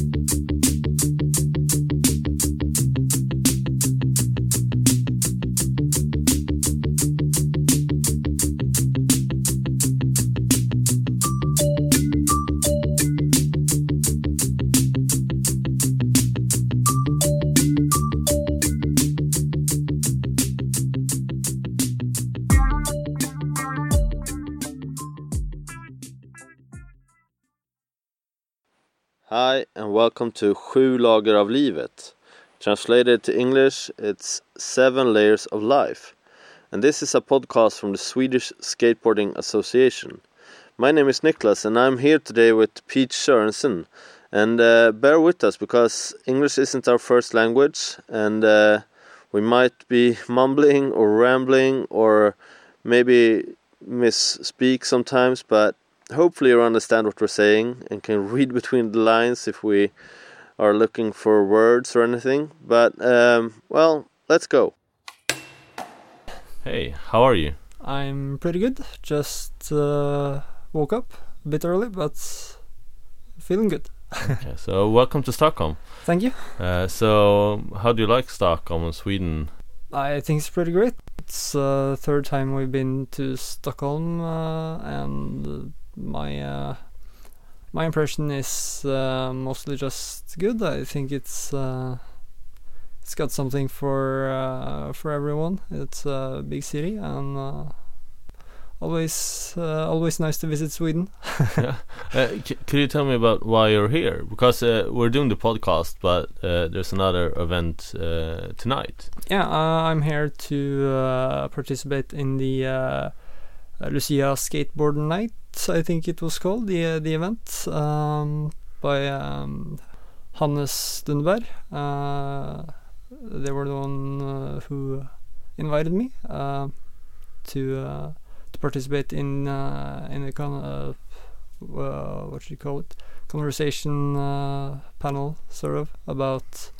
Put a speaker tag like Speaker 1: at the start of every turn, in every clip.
Speaker 1: Hi, and welcome to Sju lager av livet. Translated to English, it's Seven Layers of Life. And this is a podcast from the Swedish Skateboarding Association. My name is Niklas, and I'm here today with Pete Sørensen. And uh, bear with us because English isn't our first language, and uh, we might be mumbling or rambling or maybe misspeak sometimes, but hopefully you understand what we're saying and can read between the lines if we are looking for words or anything. But um, well, let's go.
Speaker 2: Hey, how are you?
Speaker 3: I'm pretty good. Just uh, woke up a bit early, but feeling good.
Speaker 2: okay, so welcome to Stockholm.
Speaker 3: Thank you.
Speaker 2: Uh, so, how do you like Stockholm and Sweden?
Speaker 3: I think it's pretty great. It's uh, third time we've been to Stockholm, uh, and my uh, my impression is uh, mostly just good. I think it's uh, it's got something for uh, for everyone. It's a big city and uh, always uh, always nice to visit Sweden.
Speaker 2: yeah. C- could you tell me about why you're here? Because we're doing the podcast, but there's another event tonight.
Speaker 3: Yeah, I'm here to participate in the Lucia Skateboard Night I think it was called the uh, the event um, by um, Hannes Dunberg. Uh, they were the one uh, who invited me uh, to uh, to participate in uh, in a kind of what should you call it conversation panel sort of about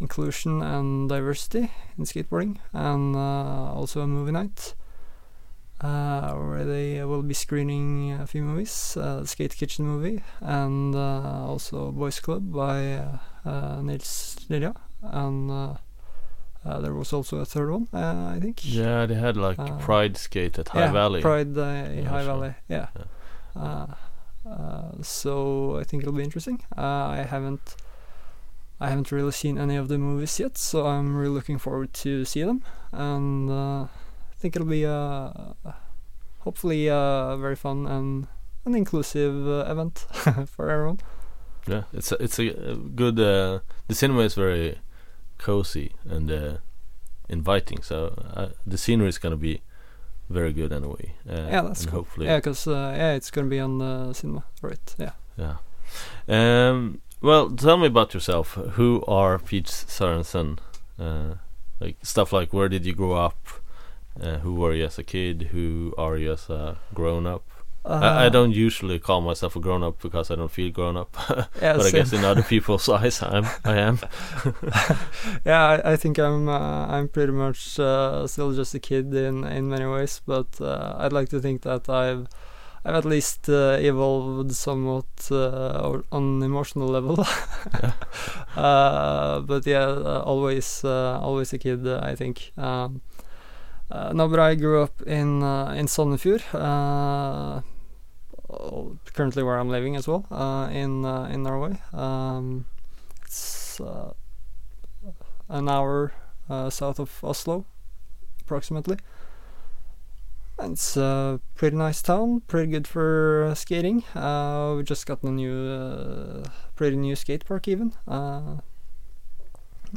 Speaker 3: inclusion and diversity in skateboarding and also a movie night uh, where they will be screening a few movies, uh, Skate Kitchen movie, and uh, also Boys Club by uh, uh, Nils Lilja, and uh, there was also a third one, I think.
Speaker 2: Yeah, they had like Pride Skate at High
Speaker 3: yeah,
Speaker 2: Valley.
Speaker 3: Pride in yeah, High sure. Valley, yeah. yeah. so I think it'll be interesting. I haven't. I haven't really seen any of the movies yet, so I'm really looking forward to see them. And think it'll be uh, hopefully a very fun and an inclusive uh, event for everyone.
Speaker 2: Yeah, it's a, it's a good. Uh, the cinema is very cozy and uh, inviting, so uh, the scenery is gonna be very good anyway.
Speaker 3: Uh, yeah, that's cool. hopefully. Yeah, because uh, yeah, it's gonna be on the cinema, right? Yeah.
Speaker 2: Yeah. Um. Well, tell me about yourself. Who are Pete Sørensen? like stuff like where did you grow up? Uh, who were you as a kid? Who are you as a grown up? Uh, I, I, uh, don't usually call myself a grown up because I don't feel grown up, yeah, but I guess in other people's eyes, I'm I am.
Speaker 3: yeah, I, I, think I'm uh, I'm pretty much uh, still just a kid in in many ways, but uh, I'd like to think that I've I've at least uh, evolved somewhat on emotional level. but yeah, always always a kid. I think. Um, uh, no, but I grew up in uh, in Sandefjord. Uh, currently, where I'm living as well uh, in in Norway. Um, it's an hour south of Oslo, approximately. And it's a pretty nice town, pretty good for skating. we just got a new, pretty new skate park even.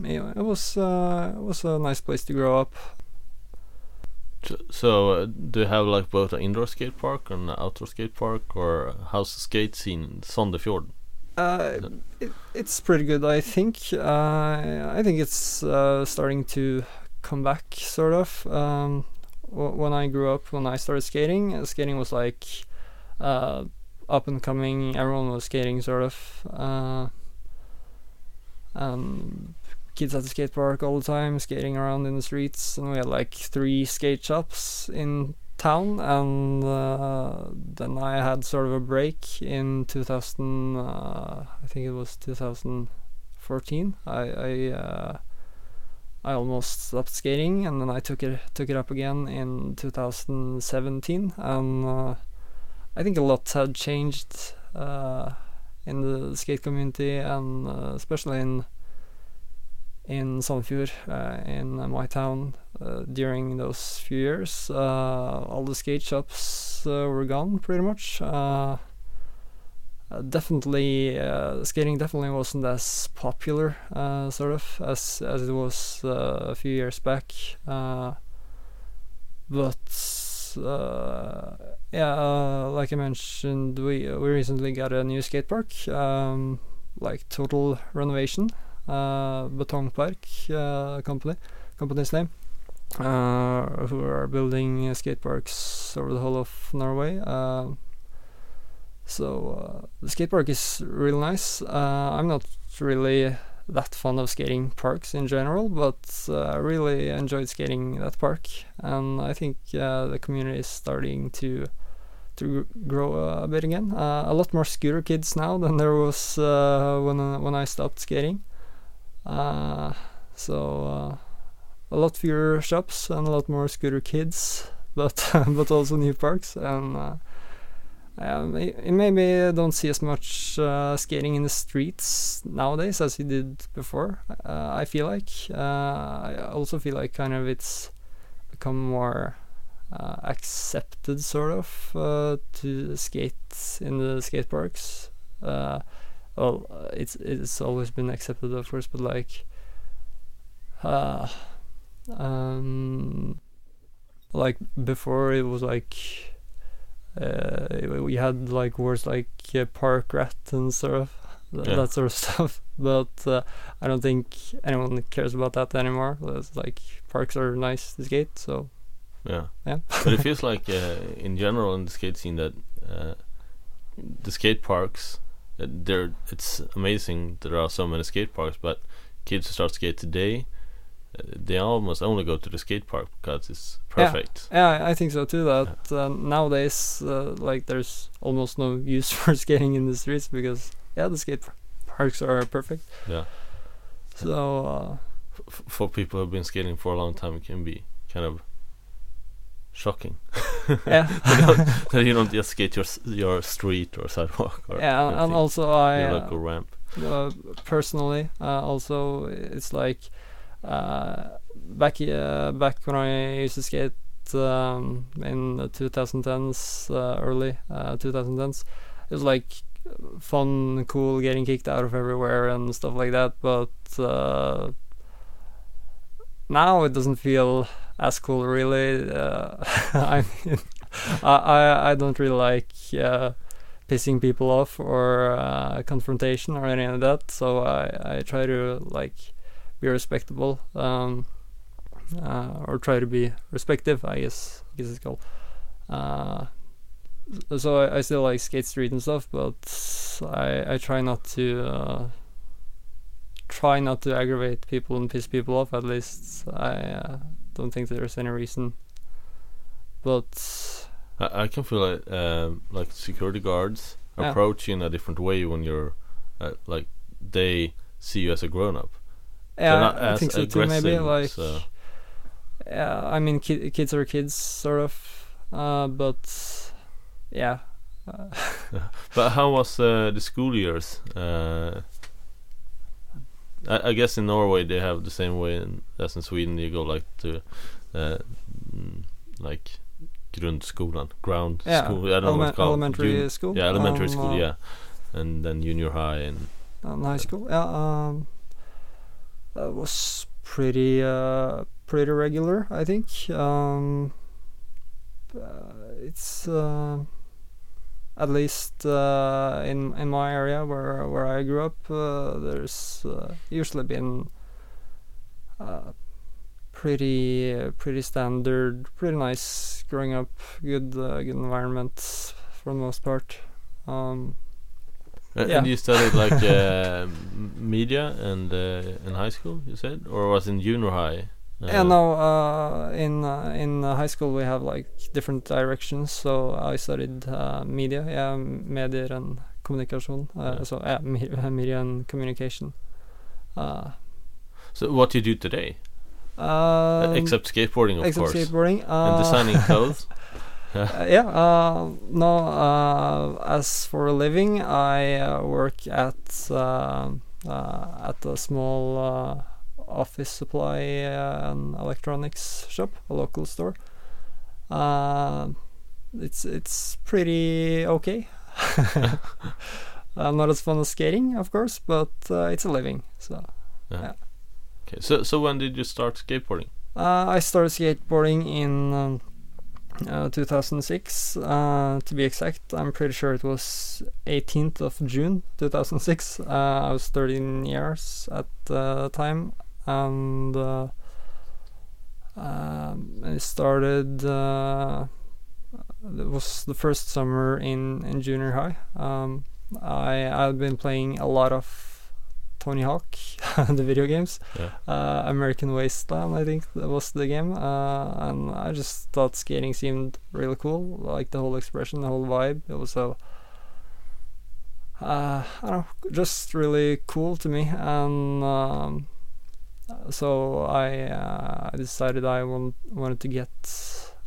Speaker 3: it was it was a nice place to grow up.
Speaker 2: So, uh, do you have like both an indoor skate park and an outdoor skate park, or how's the skate scene in Sandefjord?
Speaker 3: Uh, it, it's pretty good, I think. Uh, I think it's uh, starting to come back, sort of. Um, when I grew up, when I started skating, uh, skating was like uh, up and coming. Everyone was skating, sort of. Um, kids at the skate park all the time, skating around in the streets, and we had like three skate shops in town, and uh, then I had sort of a break in 2000. Uh, I think it was 2014. I I, uh, I almost stopped skating, and then I took it took it up again in 2017, and uh, I think a lot had changed uh, in the skate community, and uh, especially in in Sandefjord, uh, in my town, uh, during those few years. Uh, all the skate shops uh, were gone, pretty much. Uh, uh, definitely, skating definitely wasn't as popular, sort of, as as it was a few years back. but yeah, like I mentioned, we we recently got a new skate park, um, like total renovation uh, Betongpark uh, company, company's name, uh, who are building skate parks over the whole of Norway. so the skate park is really nice. I'm not really that fond of skating parks in general, but I uh, really enjoyed skating that park, and I think uh, the community is starting to to grow a bit again. Uh, a lot more scooter kids now than there was when when I stopped skating. Uh, so uh, a lot fewer shops and a lot more scooter kids, but but also new parks and. Um, maybe don't see as much uh, skating in the streets nowadays as you did before. Uh, I feel like uh, I also feel like kind of it's become more accepted, sort of, to skate in the skate parks well, uh, it's it's always been accepted, of course, but like, uh, um, like before it was like, uh, we had like words like uh, park rat and sort of th- yeah. that sort of stuff. But uh, I don't think anyone cares about that anymore. It's like parks are nice to skate, so
Speaker 2: yeah,
Speaker 3: yeah.
Speaker 2: but it feels like uh, in general in the skate scene that uh, the skate parks there it's amazing there are so many skate parks but kids who start skate today uh, they almost only go to the skate park because it's perfect.
Speaker 3: Yeah, yeah i think so too that yeah. uh, nowadays uh, like there's almost no use for skating in the streets because yeah the skate parks are perfect.
Speaker 2: Yeah.
Speaker 3: So uh,
Speaker 2: for people who've been skating for a long time it can be kind of shocking.
Speaker 3: yeah,
Speaker 2: you don't just skate your your street or sidewalk. Or
Speaker 3: yeah, anything. and also I
Speaker 2: your local uh, ramp.
Speaker 3: Uh, personally, uh, also it's like uh, back uh, back when I used to skate um, in the 2010s, uh, early 2010s, it was like fun, cool, getting kicked out of everywhere and stuff like that. But now it doesn't feel as cool really uh, I mean I, I don't really like uh, pissing people off or uh, confrontation or any of that so I, I try to like be respectable um, uh, or try to be respective I guess I guess it's called uh, so I, I, still like skate street and stuff but I, I try not to uh, try not to aggravate people and piss people off. At least I don't think there's any reason. But
Speaker 2: I, I can feel like um, like security guards yeah. approach you in a different way when you're uh, like they see you as a grown up.
Speaker 3: Yeah, I think so too. Maybe like so. yeah, I mean ki- kids are kids, sort of. Uh, but yeah.
Speaker 2: but how was uh, the school years? Uh, I, I, guess in Norway they have the same way in, as in Sweden. You go like to uh, mm, like grundskolan, ground
Speaker 3: yeah,
Speaker 2: school.
Speaker 3: I don't know what it's called. Elementary Jun school.
Speaker 2: Yeah, elementary um, school. Uh, yeah, and then junior high and
Speaker 3: um, high school. Yeah, um, that was pretty uh, pretty regular. I think. Um, uh, it's. Uh, at least uh, in in my area where where I grew up, uh, there's uh, usually been uh, pretty pretty standard, pretty nice growing up, good uh, good environment for the most part. Um,
Speaker 2: and, yeah. you studied like uh, media and in high school, you said, or was in junior high?
Speaker 3: Yeah, no. Uh, in uh, in uh, high school we have like different directions. So I studied uh, media, yeah, medier and communication. Uh,
Speaker 2: Yeah.
Speaker 3: So yeah, media and communication. Uh,
Speaker 2: So what do you do today?
Speaker 3: um,
Speaker 2: except skateboarding, of
Speaker 3: except
Speaker 2: course,
Speaker 3: skateboarding
Speaker 2: and
Speaker 3: uh,
Speaker 2: designing clothes.
Speaker 3: Uh, yeah, uh, no, uh, as for a living, I uh, work at uh, uh, at a small uh, office supply and electronics shop, a local store. Uh, it's it's pretty okay. uh, not as fun as skating, of course, but uh, it's a living. So yeah.
Speaker 2: Okay, so so when did you start skateboarding?
Speaker 3: Uh, I started skateboarding in um, uh, 2006. Uh, to be exact, I'm pretty sure it was 18th of June 2006. Uh, I was 13 years at the time, and uh, um, I started. Uh, it was the first summer in in junior high. Um, I I've been playing a lot of Tony Hawk, the video games
Speaker 2: Yeah.
Speaker 3: uh, American Wasteland, I think that was the game, uh, and I just thought skating seemed really cool, like the whole expression, the whole vibe. It was so, uh, I don't know, just really cool to me, and um, so I uh, decided I want, wanted to get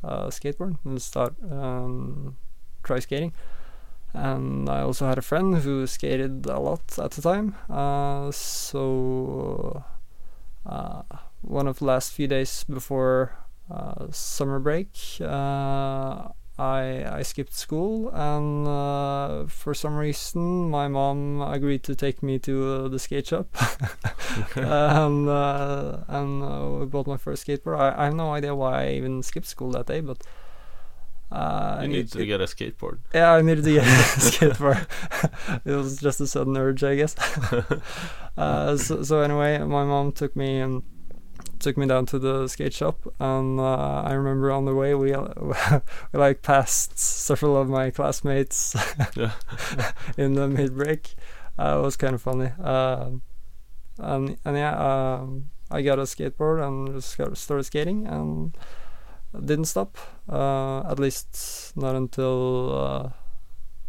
Speaker 3: a skateboard and start um, try skating. And I also had a friend who skated a lot at the time, uh, so uh, one of the last few days before uh, summer break, uh, I I skipped school, and uh, for some reason, my mom agreed to take me to uh, the skate shop, and uh, and uh, we bought my first skateboard. I, I have no idea why I even skipped school that day, but. Uh,
Speaker 2: you need
Speaker 3: it-
Speaker 2: to get a skateboard.
Speaker 3: yeah, I needed to get a skateboard. it was just a sudden urge, I guess. uh, so, so anyway, my mom took me and took me down to the skate shop, and uh, I remember on the way we, uh, we like passed several of my classmates in the mid break. Uh, it was kind of funny. Um and and yeah, um, I got a skateboard and just got started skating and didn't stop. Uh, at least not until uh,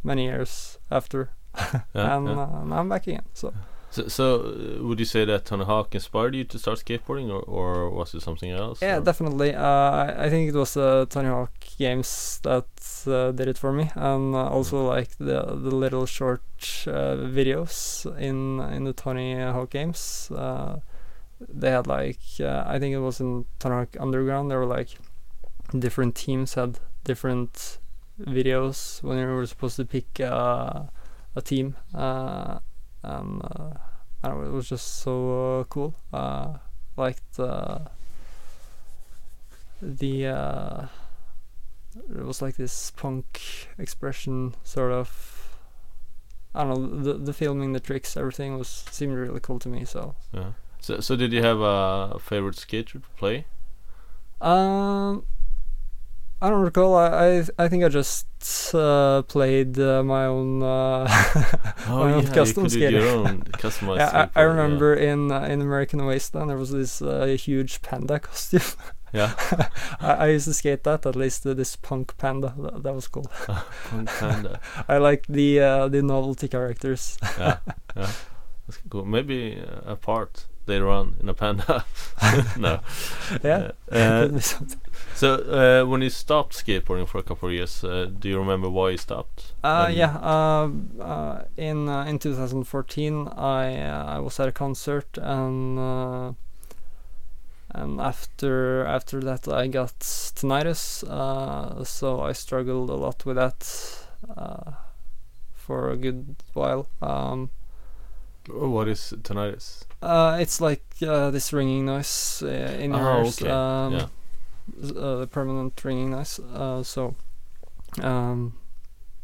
Speaker 3: many years after,
Speaker 2: Yeah,
Speaker 3: and
Speaker 2: yeah.
Speaker 3: Uh, now I'm back again. So
Speaker 2: So, so uh, would you say that Tony Hawk inspired you to start skateboarding, or, or was it something else?
Speaker 3: yeah,
Speaker 2: or-
Speaker 3: definitely. Uh, I, I think it was the Tony Hawk games that uh, did it for me, and uh, also like the the little short uh, videos in in the Tony Hawk games. Uh, they had like uh, I think it was in Tony Hawk Underground. There were like different teams had different videos when you were supposed to pick uh, a team. And uh, I don't know, it was just so uh, cool. Uh, liked uh, the uh, it was like this punk expression sort of. I don't know the the filming, the tricks, everything was seemed really cool to me. So
Speaker 2: Yeah. So, so did you have a favorite skater to play?
Speaker 3: Um, I don't recall. I I, I think I just uh, played uh, my own. Uh,
Speaker 2: Oh
Speaker 3: my own
Speaker 2: yeah,
Speaker 3: custom
Speaker 2: do your
Speaker 3: skater.
Speaker 2: own
Speaker 3: yeah, I, I
Speaker 2: skateboard, yeah.
Speaker 3: remember in uh, in American Wasteland there was this uh, huge panda costume.
Speaker 2: Yeah,
Speaker 3: I, I used to skate that at least uh, this punk panda. That, that was cool.
Speaker 2: Punk Panda.
Speaker 3: I like the uh, the novelty characters.
Speaker 2: yeah, yeah. That's cool. Maybe uh, a part later on in a panda. no.
Speaker 3: yeah.
Speaker 2: Uh,
Speaker 3: Could
Speaker 2: so uh, when you stopped skateboarding for a couple of years, uh, do you remember why you stopped?
Speaker 3: Uh, yeah. Uh, in uh, in 2014, I uh, I was at a concert and uh, and after after that I got tinnitus. Uh, so I struggled a lot with that uh, for a good while. Um,
Speaker 2: What is tinnitus?
Speaker 3: uh, it's like uh, this ringing noise uh, in your
Speaker 2: Oh,
Speaker 3: ears.
Speaker 2: okay.
Speaker 3: Um,
Speaker 2: yeah.
Speaker 3: uh, permanent ringing noise. Uh, so, um,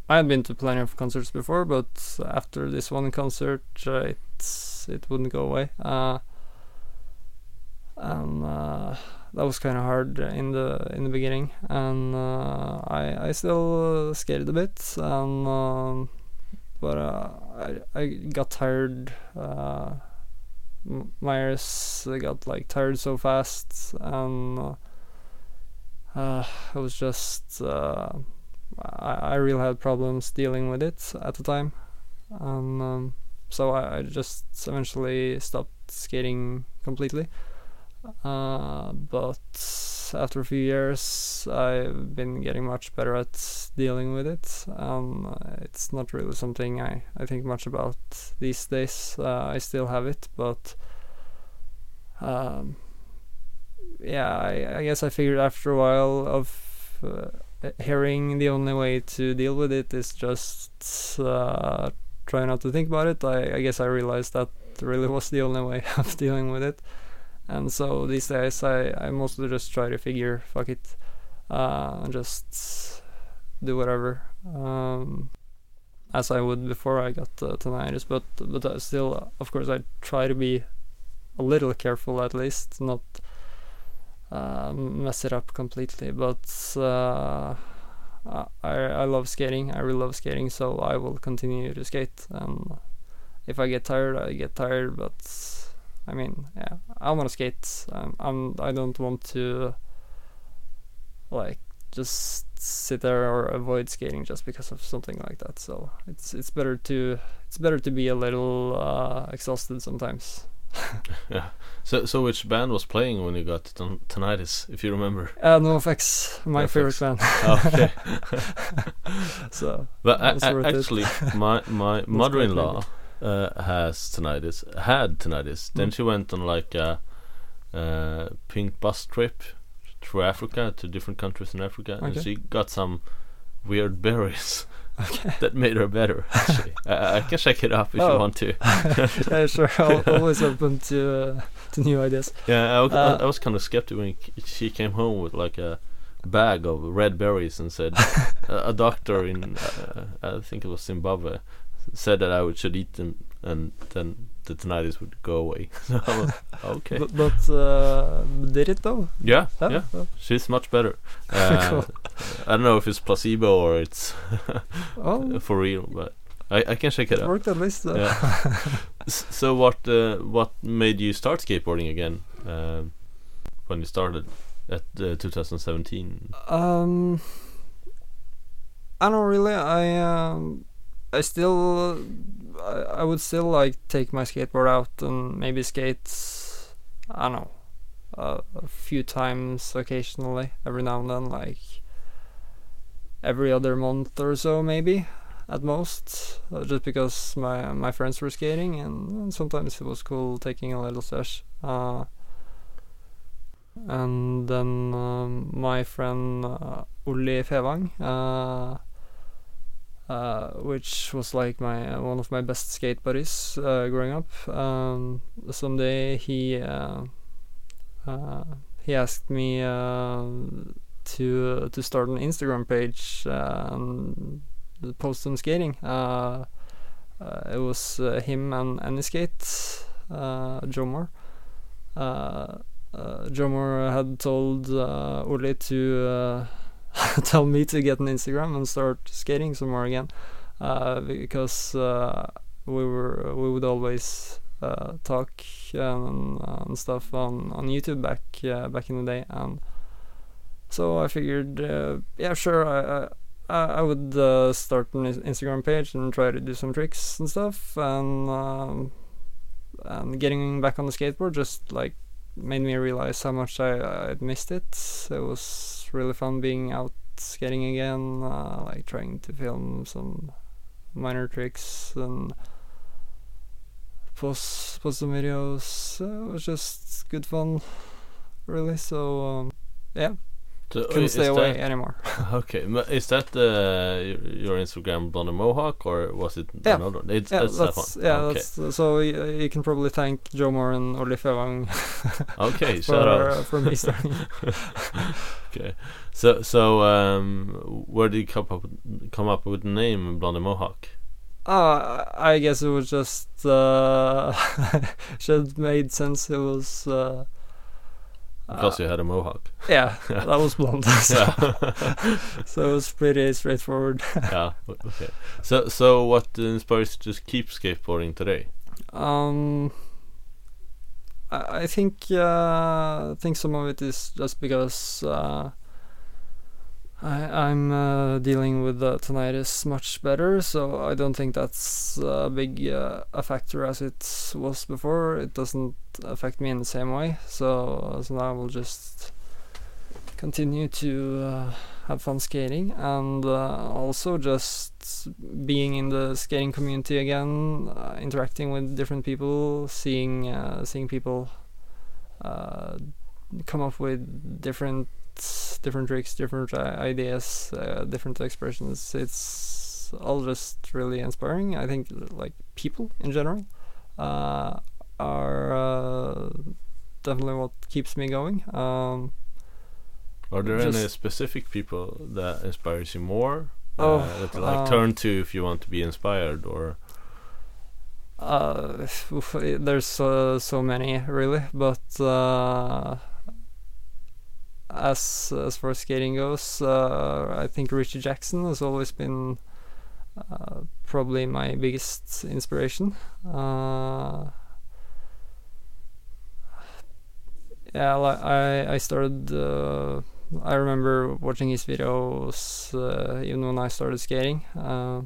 Speaker 3: I had been to plenty of concerts before, but after this one concert, uh, it's it wouldn't go away. Uh, and uh, that was kind of hard in the in the beginning, and uh, I I still uh, skated a bit, and um, but uh, I I got tired uh, Myers got like tired so fast, and uh, uh, it was just uh, I, I really had problems dealing with it at the time, and um, so I, I just eventually stopped skating completely. Uh, but after a few years, I've been getting much better at dealing with it. Um, it's not really something I, I think much about these days. Uh, I still have it, but um, yeah, I, I guess I figured after a while of uh, hearing the only way to deal with it is just uh, try not to think about it. I, I guess I realized that really was the only way of dealing with it. And so these days I, I mostly just try to figure fuck it uh, and just do whatever um, as I would before I got uh, tinnitus. But but uh, still, of course, I try to be a little careful at least, not uh, mess it up completely. But uh, I I love skating. I really love skating, so I will continue to skate. And if I get tired, I get tired. But I mean, yeah, I want to skate. Um, I'm. I don't want to like just sit there or avoid skating just because of something like that. So it's it's better to it's better to be a little uh, exhausted sometimes.
Speaker 2: yeah. So so which band was playing when you got ton- tinnitus, if you remember?
Speaker 3: Uh, NoFX, my
Speaker 2: NoFX.
Speaker 3: favorite band.
Speaker 2: okay.
Speaker 3: so
Speaker 2: But a- a- actually, my my mother-in-law uh, has tinnitus. Had tinnitus. Then
Speaker 3: Mm.
Speaker 2: she went on like a uh, pink bus trip through Africa to different countries in Africa, and she got some weird berries
Speaker 3: okay.
Speaker 2: that made her better. Actually, I, I can check it up if
Speaker 3: Oh.
Speaker 2: you want to.
Speaker 3: yeah, sure. Al always open to uh, to new ideas.
Speaker 2: Yeah, I, w- I-
Speaker 3: Uh,
Speaker 2: I was kind of skeptical when she came home with like a bag of red berries and said a, a doctor in uh, I think it was Zimbabwe said that I should eat them and then the tinnitus would go away. so I was, okay,
Speaker 3: But, but uh, did it though?
Speaker 2: yeah,
Speaker 3: Oh,
Speaker 2: yeah, she's much better. Uh,
Speaker 3: Cool.
Speaker 2: I don't know if it's placebo or it's
Speaker 3: Oh,
Speaker 2: for real, but I, I can check it
Speaker 3: it
Speaker 2: out.
Speaker 3: worked at least. Uh,
Speaker 2: Yeah. So what uh, what made you start skateboarding again um, when you started at uh, 2017?
Speaker 3: Um, I don't really. I um, I still, I, I would still like take my skateboard out and maybe skate. I don't know, uh, a few times occasionally, every now and then, like every other month or so, maybe at most. Uh, just because my my friends were skating, and, and sometimes it was cool taking a little sesh. Uh, and then um, my friend uh, Fevang, uh, which was like my uh, one of my best skate buddies uh, growing up. Um, someday he uh, he asked me uh, to to start an Instagram page and post some skating. It was him and Anyskate, uh, Joe Moore. Uh, Joe Moore had told uh, Ole to tell me to get an Instagram and start skating some more again, uh, because uh, we were we would always uh, talk and, and stuff on, on YouTube back uh, back in the day, and so I figured, uh, yeah, sure, I. I I would uh, start an Instagram page and try to do some tricks and stuff, and um, and getting back on the skateboard just like made me realize how much I I'd missed it. It was really fun being out skating again, uh, like trying to film some minor tricks and post post some videos. Uh, it was just good fun, really. So um, yeah,
Speaker 2: So, uh,
Speaker 3: couldn't stay away
Speaker 2: that-
Speaker 3: anymore.
Speaker 2: okay, is that uh, your Instagram Blonde Mohawk or was it
Speaker 3: Yeah.
Speaker 2: another? It's,
Speaker 3: Yeah,
Speaker 2: that's, that
Speaker 3: that's
Speaker 2: one.
Speaker 3: yeah,
Speaker 2: okay.
Speaker 3: that's so you can probably thank Joe Moore and Ole Fevang
Speaker 2: okay,
Speaker 3: for
Speaker 2: shout out.
Speaker 3: uh, for me starting.
Speaker 2: Okay, so so um, where did you come up come up with the name Blonde Mohawk?
Speaker 3: Uh, I guess it was just uh, should made sense. It was uh,
Speaker 2: Because
Speaker 3: uh,
Speaker 2: you had a mohawk.
Speaker 3: yeah, that was blonde. so, so it was pretty straightforward.
Speaker 2: yeah. Okay. So so what inspires you to keep skateboarding today?
Speaker 3: Um, I, I think uh, I think some of it is just because uh, I, I'm uh, dealing with the tinnitus much better, so I don't think that's a big uh, a factor as it was before. It doesn't affect me in the same way, so so now I will just continue to uh, have fun skating and uh, also just being in the skating community again, uh, interacting with different people, seeing uh, seeing people uh, come up with different different tricks, different uh, ideas, uh, different expressions. It's all just really inspiring. I think like people in general uh, are uh, definitely what keeps me going. Um,
Speaker 2: Are there any specific people that inspires you more?
Speaker 3: Oh,
Speaker 2: uh, that you like turn to if you want to be inspired, or
Speaker 3: Uh, there's uh, so many really, but uh, as as far as skating goes, uh, I think Richie Jackson has always been uh, probably my biggest inspiration. Uh, yeah, I I started. Uh, I remember watching his videos uh, even when I started skating. Uh,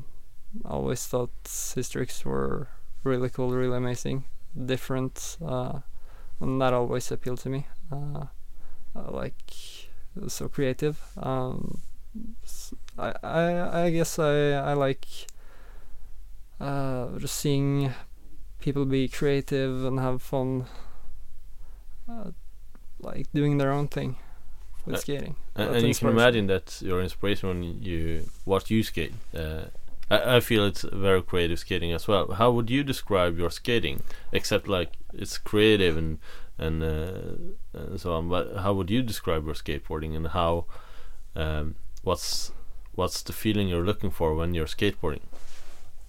Speaker 3: I always thought his tricks were really cool, really amazing, different, uh, and that always appealed to me. Uh, like so creative. Um, I, I I guess I I like uh, just seeing people be creative and have fun, uh, like doing their own thing with
Speaker 2: Uh,
Speaker 3: skating.
Speaker 2: and, and you can imagine that your inspiration when you watch you skate. Uh, I, I feel it's very creative skating as well. How would you describe your skating? Except like it's creative and and, uh, and so on. But how would you describe your skateboarding and how? Um, what's what's the feeling you're looking for when you're skateboarding?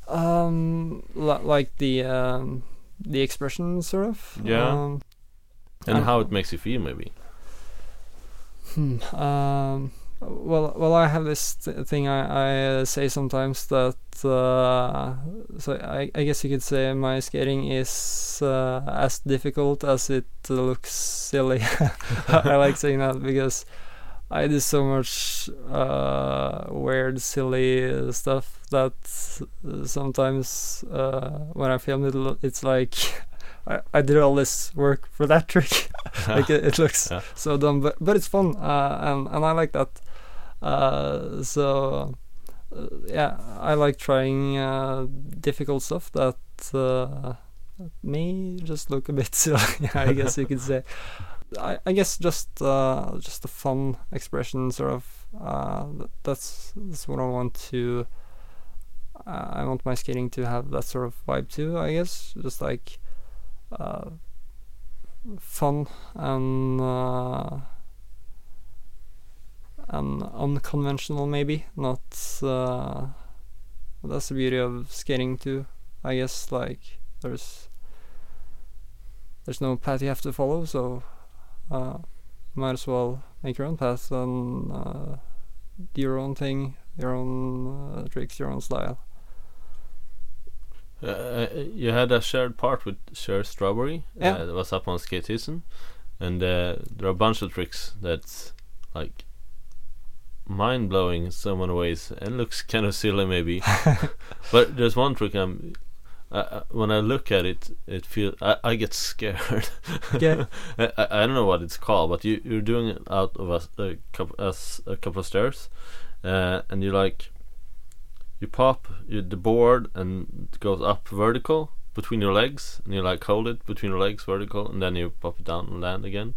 Speaker 3: Um, li- like the um, the expression sort of.
Speaker 2: Yeah.
Speaker 3: Um,
Speaker 2: And
Speaker 3: Um,
Speaker 2: how it makes you feel, maybe.
Speaker 3: Hmm. Um. Well, well, I have this th- thing I, I uh, say sometimes that uh, so I, I guess you could say my skating is uh, as difficult as it looks silly. I like saying that because I do so much uh, weird, silly stuff that sometimes uh, when I film it, it's like I, I did all this work for that trick. like it, it looks
Speaker 2: Yeah.
Speaker 3: so dumb, but but it's fun, uh, and and I like that. Uh, so uh, yeah, I like trying uh, difficult stuff that uh, may just look a bit silly. I guess you could say. I, I guess just uh, just a fun expression, sort of. Uh, that's that's what I want to. I want my skating to have that sort of vibe too. I guess just like uh, fun and uh, and unconventional, maybe not. Uh, that's the beauty of skating too. I guess like there's there's no path you have to follow, so uh, might as well make your own path and uh, do your own thing, your own uh, tricks, your own style.
Speaker 2: Uh, you had a shared part with Cher Strawberry.
Speaker 3: Yeah.
Speaker 2: Uh, that was up on Skateism, and uh, there are a bunch of tricks that's like mind blowing in so many ways and looks kind of silly maybe. but there's one trick I'm. Uh, uh, when I look at it, it feels I, I get scared.
Speaker 3: Okay.
Speaker 2: I, I don't know what it's called, but you you're doing it out of a couple a, s- a couple of stairs, uh, and you like you pop you, the board and it goes up vertical between your legs, and you like hold it between your legs vertical, and then you pop it down and land again.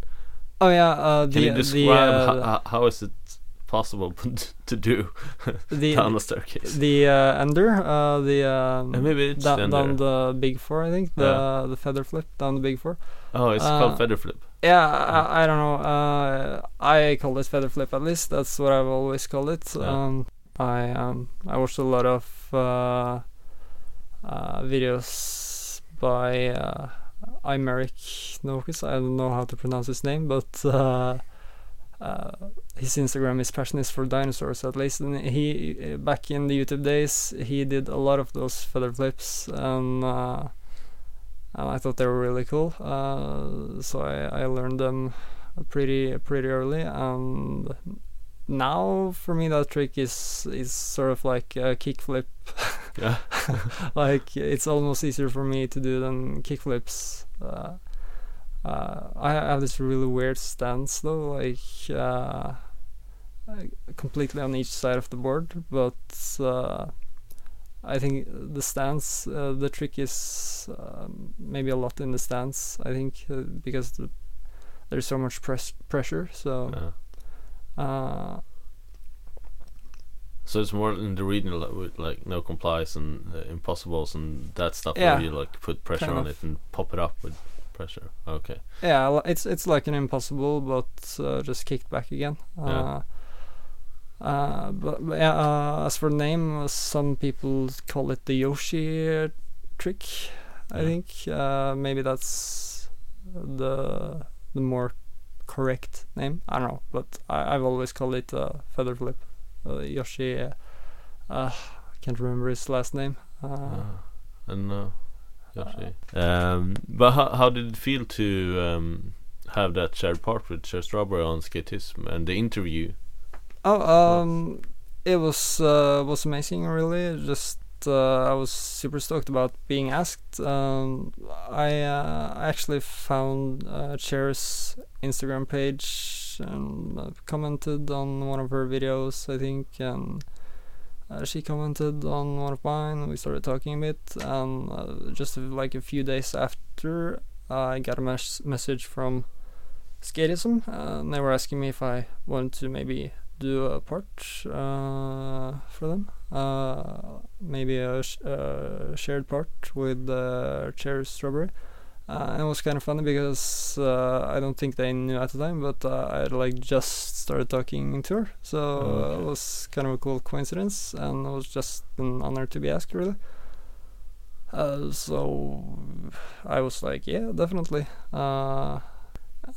Speaker 3: Oh yeah, uh, the
Speaker 2: Can you
Speaker 3: the,
Speaker 2: describe
Speaker 3: uh,
Speaker 2: ho- ho- how is it possible to do
Speaker 3: the
Speaker 2: down the staircase?
Speaker 3: the uh, under uh, the um,
Speaker 2: Uh, maybe it's
Speaker 3: down,
Speaker 2: the
Speaker 3: down the big four, I think the
Speaker 2: Yeah.
Speaker 3: the feather flip down the big four.
Speaker 2: oh, it's
Speaker 3: uh,
Speaker 2: called feather flip.
Speaker 3: Yeah, I, I don't know. Uh, I call it feather flip at least. That's what I've always called it.
Speaker 2: Yeah.
Speaker 3: Um, I um I watched a lot of uh, uh, videos by uh, Imeric Nokus. I don't know how to pronounce his name, but uh, uh, his Instagram is passion is for dinosaurs at least. And he back in the YouTube days, he did a lot of those feather flips and. Uh, and I thought they were really cool. Uh, so I, I learned them pretty pretty early, and now for me that trick is is sort of like a kickflip.
Speaker 2: Yeah.
Speaker 3: like it's almost easier for me to do than kickflips. Uh, uh, I have this really weird stance though, like uh, completely on each side of the board, but uh, I think the stance, uh, the trick is um, maybe a lot in the stance. I think uh, because the, there's so much press pressure, so.
Speaker 2: Yeah.
Speaker 3: Uh,
Speaker 2: So it's more in the regional like, with like no complies and uh, impossibles and that stuff
Speaker 3: Yeah.
Speaker 2: where you like put pressure
Speaker 3: Kind
Speaker 2: on
Speaker 3: of.
Speaker 2: it and pop it up with pressure. Okay.
Speaker 3: yeah, it's it's like an impossible, but uh, just kicked back again.
Speaker 2: Yeah.
Speaker 3: Uh, uh, but, but yeah, uh, as for name, uh, some people call it the Yoshi trick. I
Speaker 2: Yeah.
Speaker 3: think uh, maybe that's the the more correct name. I don't know, but I, I've always called it uh, feather flip. Uh, Yoshi, uh, uh, I can't remember his last name. Uh,
Speaker 2: Ah, and uh, Um, but how how did it feel to um, have that shared part with Cher Strawberry on Skateism and the interview?
Speaker 3: Oh, um, it was uh, was amazing. Really, just uh, I was super stoked about being asked. Um, I uh, actually found uh, Cher's Instagram page and uh, commented on one of her videos, I think, and uh, she commented on one of mine. and We started talking a bit, and uh, just uh, like a few days after, I got a mes- message from Skateism, and they were asking me if I wanted to maybe do a part uh, for them. Uh, maybe a sh- shared part with uh, Cher Strawberry. Uh, and it was kind of funny because uh, I don't think they knew at the time, but uh, I like just started talking to her, so
Speaker 2: Oh,
Speaker 3: uh,
Speaker 2: okay.
Speaker 3: it was kind of a cool coincidence, and it was just an honor to be asked, really. Uh, so I was like, yeah, definitely. Uh,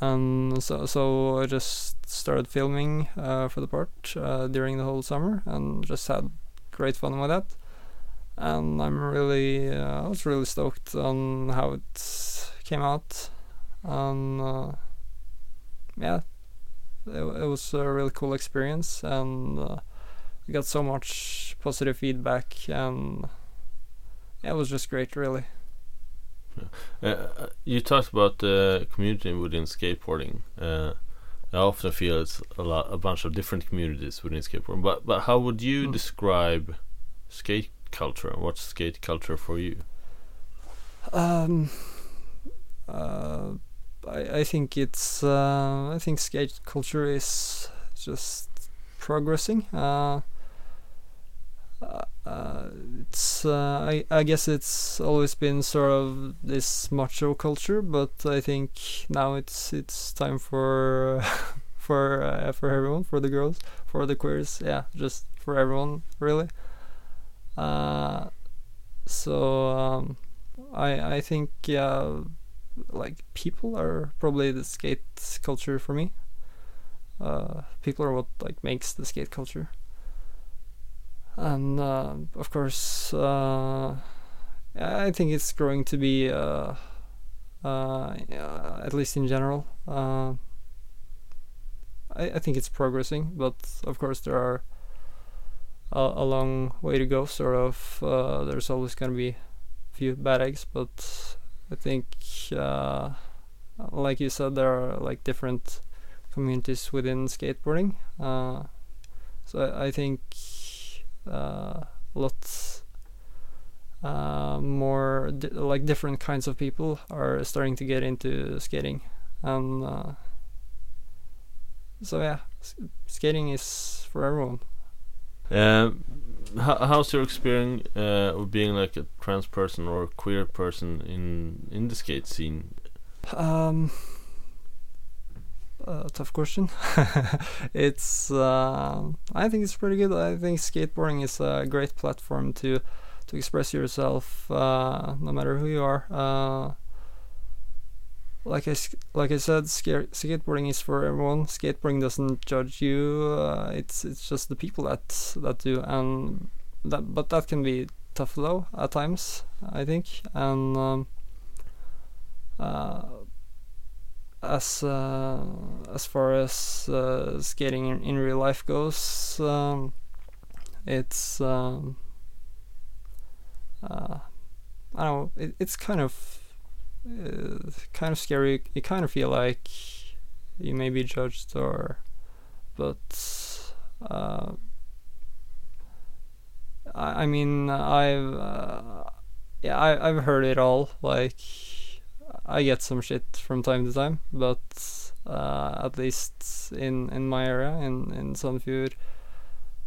Speaker 3: and so so I just started filming uh, for the part uh, during the whole summer and just had great fun with that. And I'm really uh, I was really stoked on how it came out, and uh, yeah, it, it was a really cool experience, and uh, I got so much positive feedback, and yeah, it was just great, really.
Speaker 2: Uh, uh, you talked about the community within skateboarding. Uh, I often feel it's a lot, a bunch of different communities within skateboarding. But but how would you
Speaker 3: Mm.
Speaker 2: describe skate culture? What's skate culture for you?
Speaker 3: Um, uh, I I think it's uh, I think skate culture is just progressing. Uh, uh, it's uh, I I guess it's always been sort of this macho culture, but I think now it's it's time for for uh, for everyone, for the girls, for the queers, yeah, just for everyone really. Uh, so um, I I think yeah, like people are probably the skate culture for me. Uh, people are what like makes the skate culture. And uh, of course, uh, I think it's growing to be, uh, at least in general. I, I think it's progressing, but of course there are a, long way to go. Sort of, uh, there's always going to be a few bad eggs, but I think, uh, like you said, there are like different communities within skateboarding. Uh, so I, I think uh, lots uh, more di- like different kinds of people are starting to get into skating, and uh, so yeah, s- skating is for everyone.
Speaker 2: Um, how, how's your experience uh, of being like a trans person or queer person in in the skate scene?
Speaker 3: Um, uh, tough question. it's uh, I think it's pretty good. I think skateboarding is a great platform to to express yourself, uh, no matter who you are. Like I like I said, skateboarding is for everyone. Skateboarding doesn't judge you. Uh, it's it's just the people that that do, and that but that can be tough though at times. I think, and um, uh, as uh, as far as uh, skating in, in real life goes, um, it's um, uh, I don't know. It, it's kind of uh, kind of scary. You kind of feel like you may be judged, or but uh, I, I mean I've uh, yeah I, I've heard it all. Like I get some shit from time to time, but uh, at least in in my area in in Sandefjord,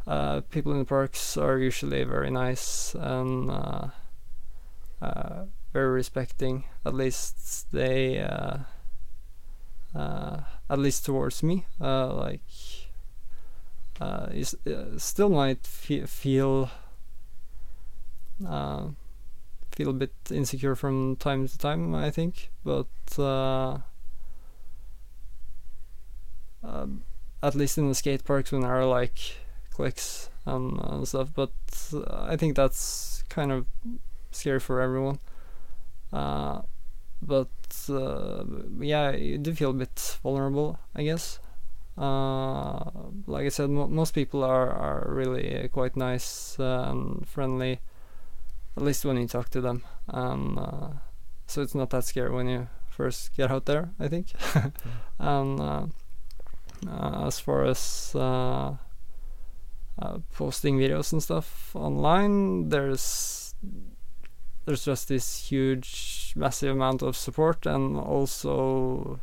Speaker 3: uh, people in the parks are usually very nice and uh, uh, very respecting. At least they, uh, uh, at least towards me, uh, like uh, you s- uh, still might fe- feel uh, feel a bit insecure from time to time. I think, but uh, um, at least in the skate parks when there are like clicks and, and stuff. But I think that's kind of scary for everyone. Uh, but uh, yeah, you do feel a bit vulnerable, I guess. Uh, like I said, mo- most people are, are really quite nice and friendly, at least when you talk to them. Uh, so it's not that scary when you first get out there, I think. and uh, as far as posting videos and stuff online, there's there's just this huge, massive amount of support, and also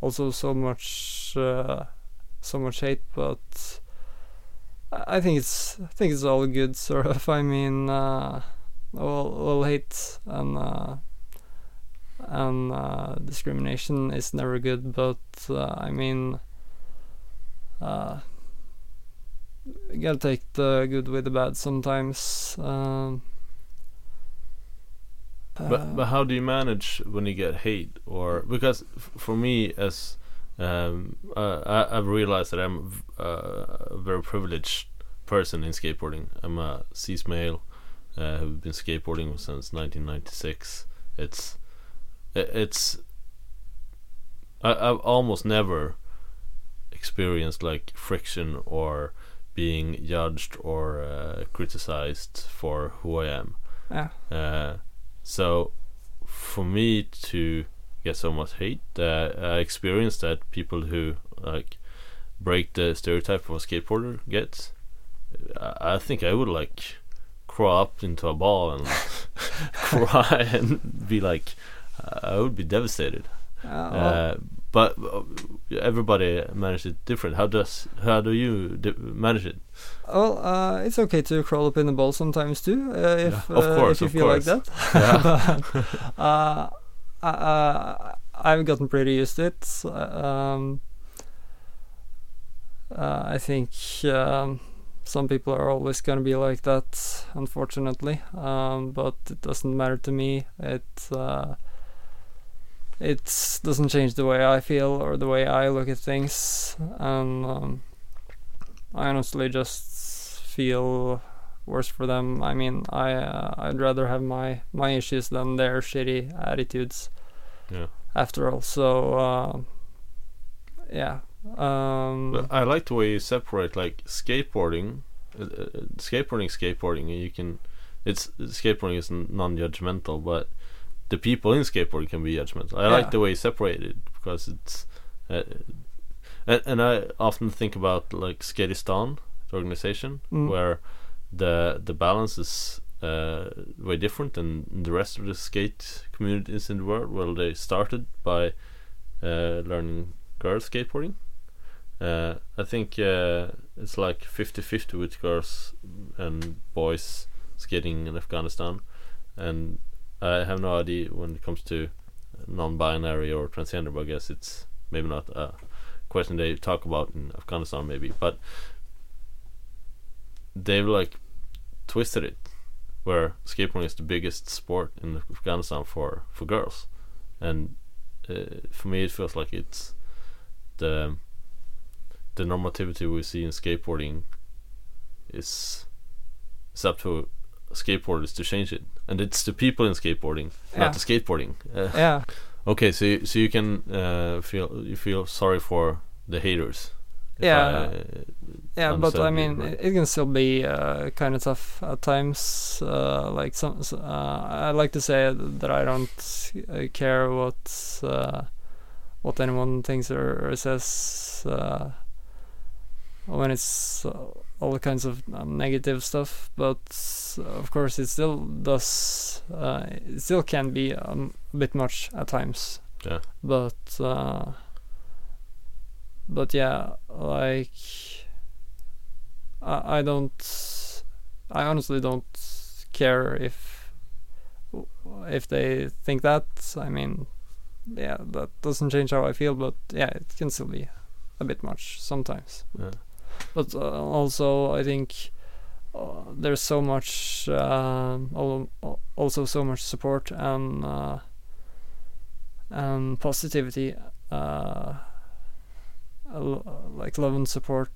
Speaker 3: also so much uh, so much hate. But I think it's I think it's all good, sort of. I mean, uh, all all hate and. Uh, and uh, discrimination is never good, but uh, I mean, uh, you gotta take the good with the bad sometimes. Um,
Speaker 2: But
Speaker 3: uh,
Speaker 2: but how do you manage when you get hate or because f- for me as um, uh, I, I've realized that I'm uh, a very privileged person in skateboarding. I'm a cis male uh, who've been skateboarding since 1996. It's it's I, I've almost never experienced like friction or being judged or uh, criticized for who I am.
Speaker 3: yeah,
Speaker 2: Uh, so for me to get so much hate, uh, I experienced that people who like break the stereotype of a skateboarder gets. I, I think I would like crawl up into a ball and cry and be like, I would be devastated.
Speaker 3: well,
Speaker 2: Uh, but uh, everybody manages it different. How does how do you di- manage it?
Speaker 3: well, uh, it's okay to crawl up in the ball sometimes too, uh, if
Speaker 2: Yeah, of
Speaker 3: uh,
Speaker 2: course,
Speaker 3: if you
Speaker 2: of
Speaker 3: feel like that.
Speaker 2: Yeah.
Speaker 3: But, uh, I, uh, I've gotten pretty used to it. Um, uh, I think um, some people are always going to be like that, unfortunately. Um, but it doesn't matter to me. It uh, it doesn't change the way I feel or the way I look at things, and um, I honestly just feel worse for them. I mean, I uh, I'd rather have my my issues than their shitty attitudes.
Speaker 2: Yeah.
Speaker 3: After all, so uh, yeah. Um,
Speaker 2: I like the way you separate like skateboarding, uh, uh, skateboarding, skateboarding. You can, it's skateboarding is non-judgmental, but the people in skateboarding can be judgmental. I
Speaker 3: Yeah.
Speaker 2: like the way you separate it because it's, uh, and, and I often think about like Skateistan, the organization,
Speaker 3: Mm.
Speaker 2: where the the balance is uh, way different than the rest of the skate communities in the world. Well, they started by uh, learning girls skateboarding. Uh, I think uh, it's like 50-50 with girls and boys skating in Afghanistan, and I have no idea when it comes to non-binary or transgender. But I guess it's maybe not a question they talk about in Afghanistan, maybe. But they've like twisted it, where skateboarding is the biggest sport in Afghanistan for for girls, and uh, for me it feels like it's the the normativity we see in skateboarding is it's up to skateboarders to change it, and it's the people in skateboarding,
Speaker 3: Yeah.
Speaker 2: not the skateboarding. Uh,
Speaker 3: yeah,
Speaker 2: Okay, so you, so you can uh, feel you feel sorry for the haters.
Speaker 3: Yeah.
Speaker 2: I,
Speaker 3: Yeah, but I mean,
Speaker 2: right.
Speaker 3: it, can still be uh, kind of tough at times. Uh, like some, uh, I like to say that I don't uh, care what uh, what anyone thinks or, or says uh, when it's uh, all kinds of um, negative stuff. But uh, of course, it still does. Uh, it still can be um, a bit much at times.
Speaker 2: Yeah.
Speaker 3: But uh, but yeah, like. I, I don't. I honestly don't care if if they think that. I mean, yeah, that doesn't change how I feel, but yeah, it can still be a bit much sometimes.
Speaker 2: Yeah.
Speaker 3: But uh, also, I think uh, there's so much, um, also so much support and uh, and positivity. Uh, like love and support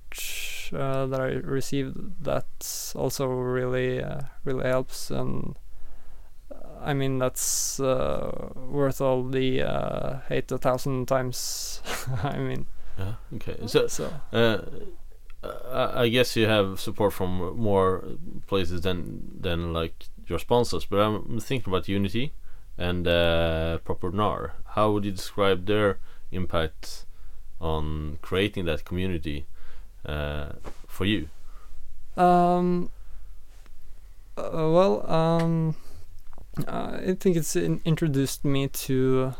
Speaker 3: uh, that I received that also really uh, really helps and uh, I mean that's uh, worth all the uh, hate a thousand times I mean
Speaker 2: Yeah. Okay. So
Speaker 3: so
Speaker 2: uh, I, guess you have support from more places than than like your sponsors, but I'm thinking about Unity and uh, Proper Gnar. How would you describe their impact on creating that community uh, for you?
Speaker 3: Um. Uh, well, um, I think it's in- introduced me to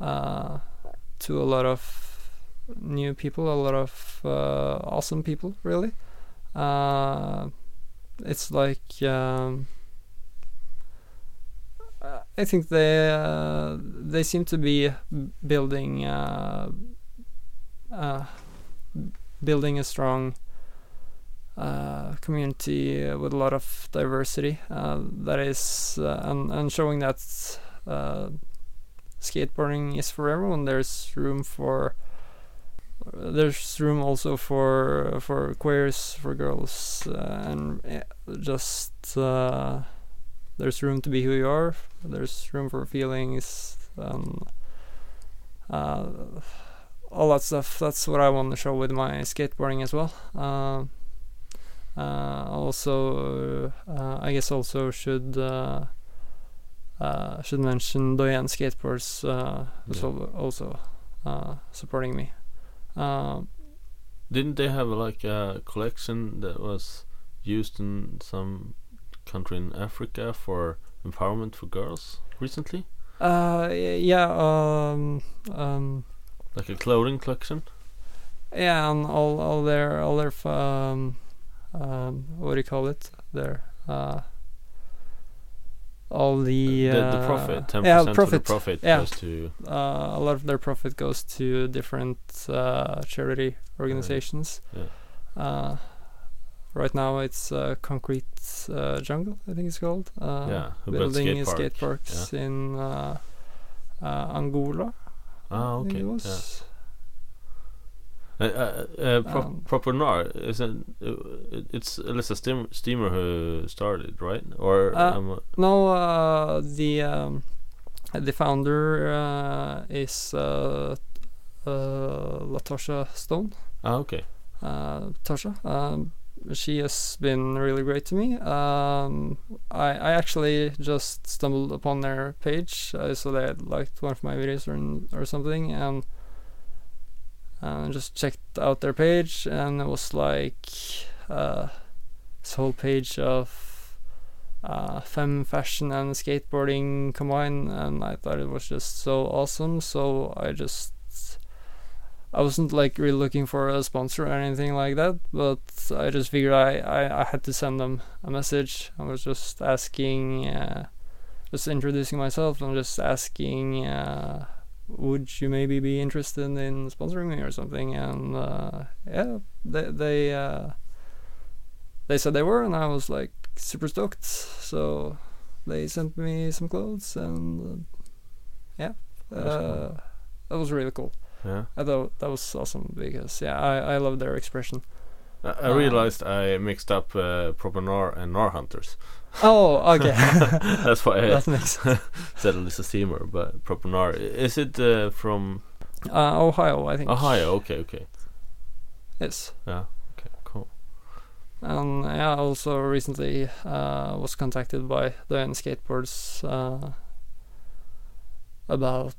Speaker 3: uh, to a lot of new people, a lot of uh, awesome people, really. Uh, it's like um, uh, I think they uh, they seem to be building uh, uh, building a strong community with a lot of diversity that is and, and showing that skateboarding is for everyone there's room for there's room also for for queers for girls uh, and just uh, there's room to be who you are there's room for feelings um, uh, all that stuff that's what I want to show with my skateboarding as well uh, uh, also, uh, I guess also should uh, uh, should mention Doyenne Skateboards uh,
Speaker 2: Yeah.
Speaker 3: also uh, supporting me. Um,
Speaker 2: Didn't they have like a collection that was used in some country in Africa for empowerment for girls recently?
Speaker 3: uh, yeah, um, um,
Speaker 2: Like a clothing collection?
Speaker 3: yeah, and all all their all their um, um, what do you call it? Their uh, all the
Speaker 2: the, the
Speaker 3: uh,
Speaker 2: profit, 10%
Speaker 3: yeah,
Speaker 2: of the
Speaker 3: profit.
Speaker 2: profit
Speaker 3: yeah.
Speaker 2: goes to
Speaker 3: uh, a lot of their profit goes to different uh, charity organizations.
Speaker 2: yeah.
Speaker 3: Uh, right now, it's uh, Concrete uh, Jungle, I think it's called. Uh,
Speaker 2: Yeah, who
Speaker 3: building
Speaker 2: skate park,
Speaker 3: skate parks in uh, uh, Angola.
Speaker 2: Ah, okay.
Speaker 3: It
Speaker 2: Uh, uh, uh, pro-
Speaker 3: Um,
Speaker 2: isn't it's Elissa Steam- Steamer who started, right? Or
Speaker 3: Uh,
Speaker 2: um,
Speaker 3: No, uh, the um, the founder uh, is uh, uh, Latosha Stone.
Speaker 2: ah, okay.
Speaker 3: uh, Tasha. Um, she has been really great to me. Um, I, I actually just stumbled upon their page, uh, so they had liked one of my videos or, or something, and uh, just checked out their page, and it was like uh, this whole page of uh, femme fashion and skateboarding combined, and I thought it was just so awesome. So I just I wasn't like really looking for a sponsor or anything like that, but I just figured I, I, I had to send them a message. I was just asking, uh, just introducing myself and just asking, uh, would you maybe be interested in sponsoring me or something? And uh, yeah, they they uh, they said they were, and I was like super stoked. So they sent me some clothes, and uh, yeah,
Speaker 2: That's cool.
Speaker 3: uh, that was really cool.
Speaker 2: Yeah.
Speaker 3: I thought that was awesome because yeah, I I love their expression.
Speaker 2: I, I realized I mixed up uh, Proper Gnar and Gnar Hunters.
Speaker 3: Oh, okay.
Speaker 2: That's why I
Speaker 3: that makes sense.
Speaker 2: said Elissa Steamer, but Proper Gnar. Is it uh, from
Speaker 3: Uh, Ohio, I think.
Speaker 2: Ohio? Okay, okay.
Speaker 3: Yes.
Speaker 2: Yeah. Okay, cool.
Speaker 3: And yeah, I also recently uh, was contacted by the Skateboards uh, about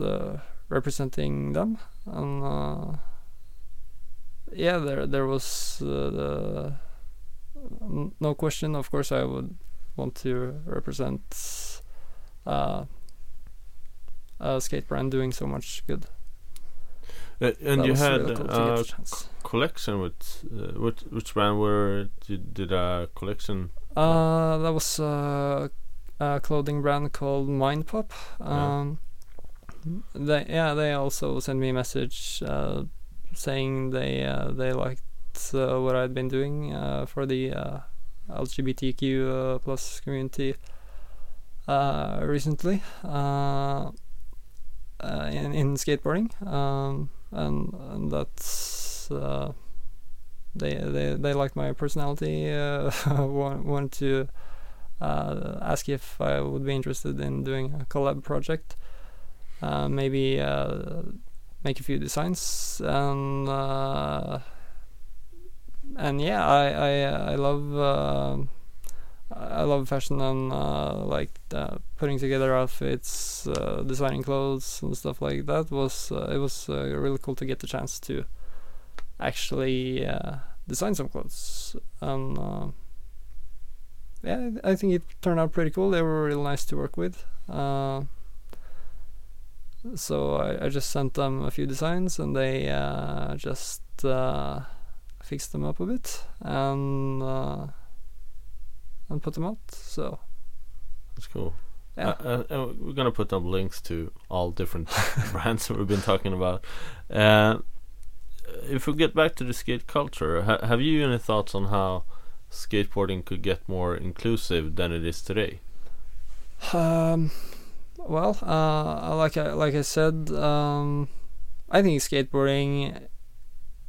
Speaker 3: uh, representing them, and uh, yeah, there there was uh, the no question. Of course, I would want to represent uh, a skate brand doing so much good.
Speaker 2: Uh, and
Speaker 3: That
Speaker 2: you had
Speaker 3: really cool
Speaker 2: a collection with uh, which which brand were you did a collection?
Speaker 3: Uh, that was uh, a clothing brand called Mind Pop.
Speaker 2: Yeah.
Speaker 3: Um, they yeah they also sent me a message uh, saying they uh, they liked uh, what I'd been doing uh, for the uh, LGBTQ plus community recently in in skateboarding um, and and that's. They they they liked my personality. Uh, want want to uh, ask if I would be interested in doing a collab project. Uh, maybe uh, make a few designs and and yeah, I I I love. Uh, I love fashion and uh, like uh, putting together outfits, uh, designing clothes and stuff like that. Was uh, it was really cool to get the chance to actually design some clothes. And yeah, I think it turned out pretty cool. They were really nice to work with. Uh, so I, I just sent them a few designs, and they uh, just uh, fixed them up a bit and uh, and put them out. So
Speaker 2: That's cool.
Speaker 3: yeah,
Speaker 2: Uh, uh, we're gonna put up links to all different brands that we've been talking about. If we get back to the skate culture, ha- have you any thoughts on how skateboarding could get more inclusive than it is today?
Speaker 3: Um, well, uh, like I like I said, um, I think skateboarding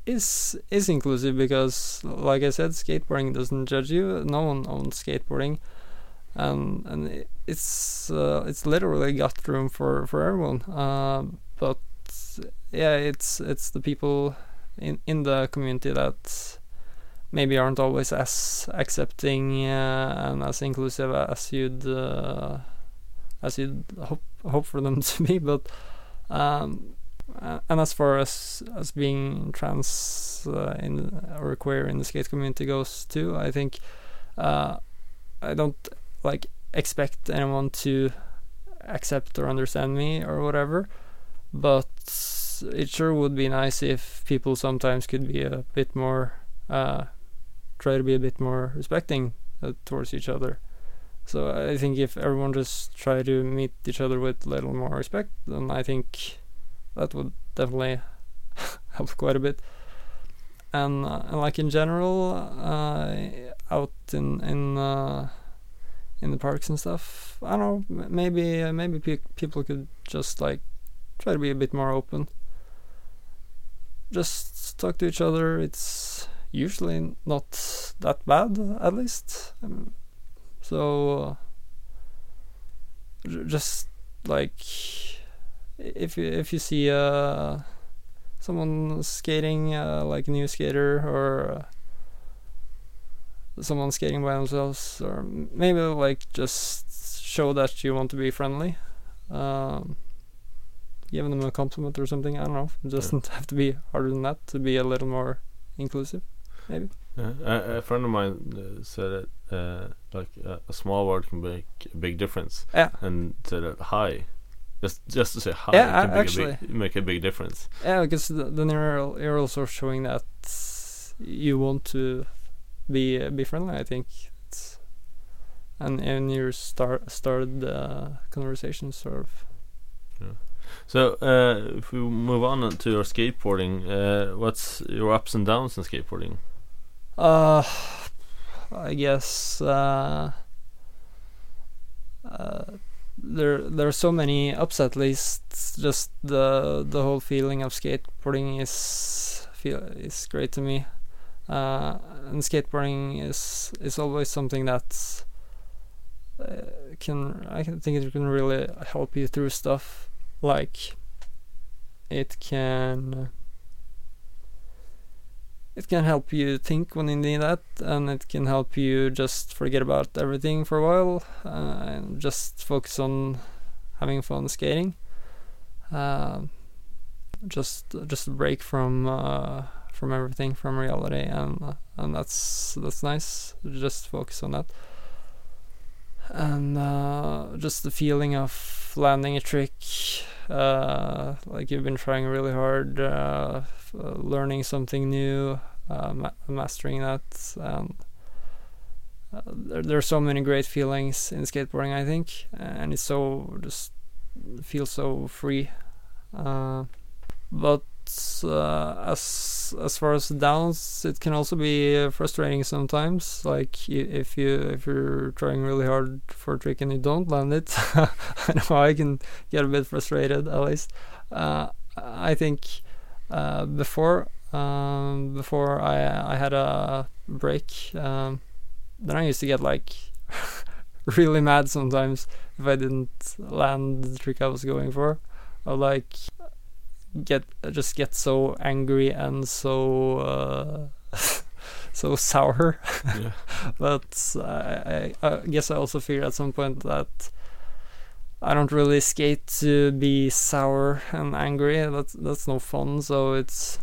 Speaker 3: is is inclusive because, like I said, skateboarding doesn't judge you. No one owns skateboarding, and and it's uh, it's literally got room for for everyone. Uh, but yeah, it's it's the people in in the community that maybe aren't always as accepting uh, and as inclusive as you'd uh, as you'd hope hope for them to be. But um, uh, and as far as as being trans uh, in or queer in the skate community goes too, I think uh, I don't like expect anyone to accept or understand me or whatever. But it sure would be nice if people sometimes could be a bit more uh, try to be a bit more respecting uh, towards each other. So I think if everyone just try to meet each other with a little more respect, then I think that would definitely help quite a bit. And, uh, like in general, uh, out in in uh, in the parks and stuff, I don't know. Maybe uh, maybe pe- people could just like try to be a bit more open. Just talk to each other. It's usually not that bad, at least. Um, so uh, j- just like if you if you see uh, someone skating uh, like a new skater or uh, someone skating by themselves or maybe like just show that you want to be friendly um, give them a compliment or something i don't know. It doesn't have to be harder than that to be a little more inclusive maybe.
Speaker 2: A, a friend of mine uh, said that uh, like a, a small word can make a big difference,
Speaker 3: yeah.
Speaker 2: and said that hi, just just to say hi
Speaker 3: Yeah,
Speaker 2: can make, a
Speaker 3: actually.
Speaker 2: big, make a big difference.
Speaker 3: Yeah, because th- then you're you're also showing that you want to be be friendly. I think, it's, and and you start started the conversation sort of.
Speaker 2: So uh, if we move on to your skateboarding, uh, what's your ups and downs in skateboarding?
Speaker 3: Uh, I guess uh, uh, there there are so many ups at least. Just the the whole feeling of skateboarding is feel is great to me. Uh, and skateboarding is is always something that's uh, can I can think it can really help you through stuff like it can it can help you think when you need that and it can help you just forget about everything for a while uh, and just focus on having fun skating. Uh, just just a break from uh, from everything from reality and and that's that's nice. Just focus on that. And uh, just the feeling of landing a trick uh, like you've been trying really hard uh, uh learning something new uh, ma- mastering that uh, there, there are so many great feelings in skateboarding I think and it's so just feels so free. But uh, as as far as downs, it can also be uh, frustrating sometimes. Like if you if you're trying really hard for a trick and you don't land it, I know I can get a bit frustrated. At least, uh, I think uh, before um, before I I had a break, um, then I used to get like really mad sometimes if I didn't land the trick I was going for. Or like get just get so angry and so uh, so sour. Yeah. but I, I, I guess I also fear at some point that I don't really skate to be sour and angry. That's that's no fun. So it's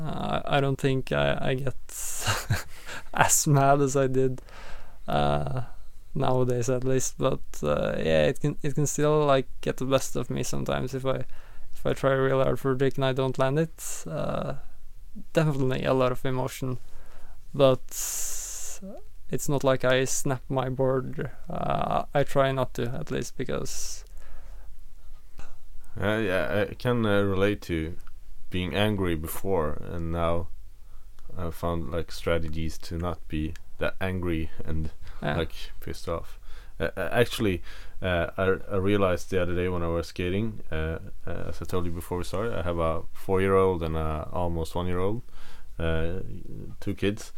Speaker 3: uh, I don't think I, I get as mad as I did uh, nowadays, at least. But uh, yeah, it can it can still like get the best of me sometimes if I if I try real hard for a trick and I don't land it, uh, definitely a lot of emotion. But it's not like I snap my board. Uh, I try not to, at least, because.
Speaker 2: Uh, yeah, I can uh, relate to being angry before, and now I found like strategies to not be that angry and yeah. like pissed off. Uh, uh, actually, uh, I, I realized the other day when I was skating, uh, uh, as I told you before we started, I have a four-year-old and a almost one-year-old, uh, two kids,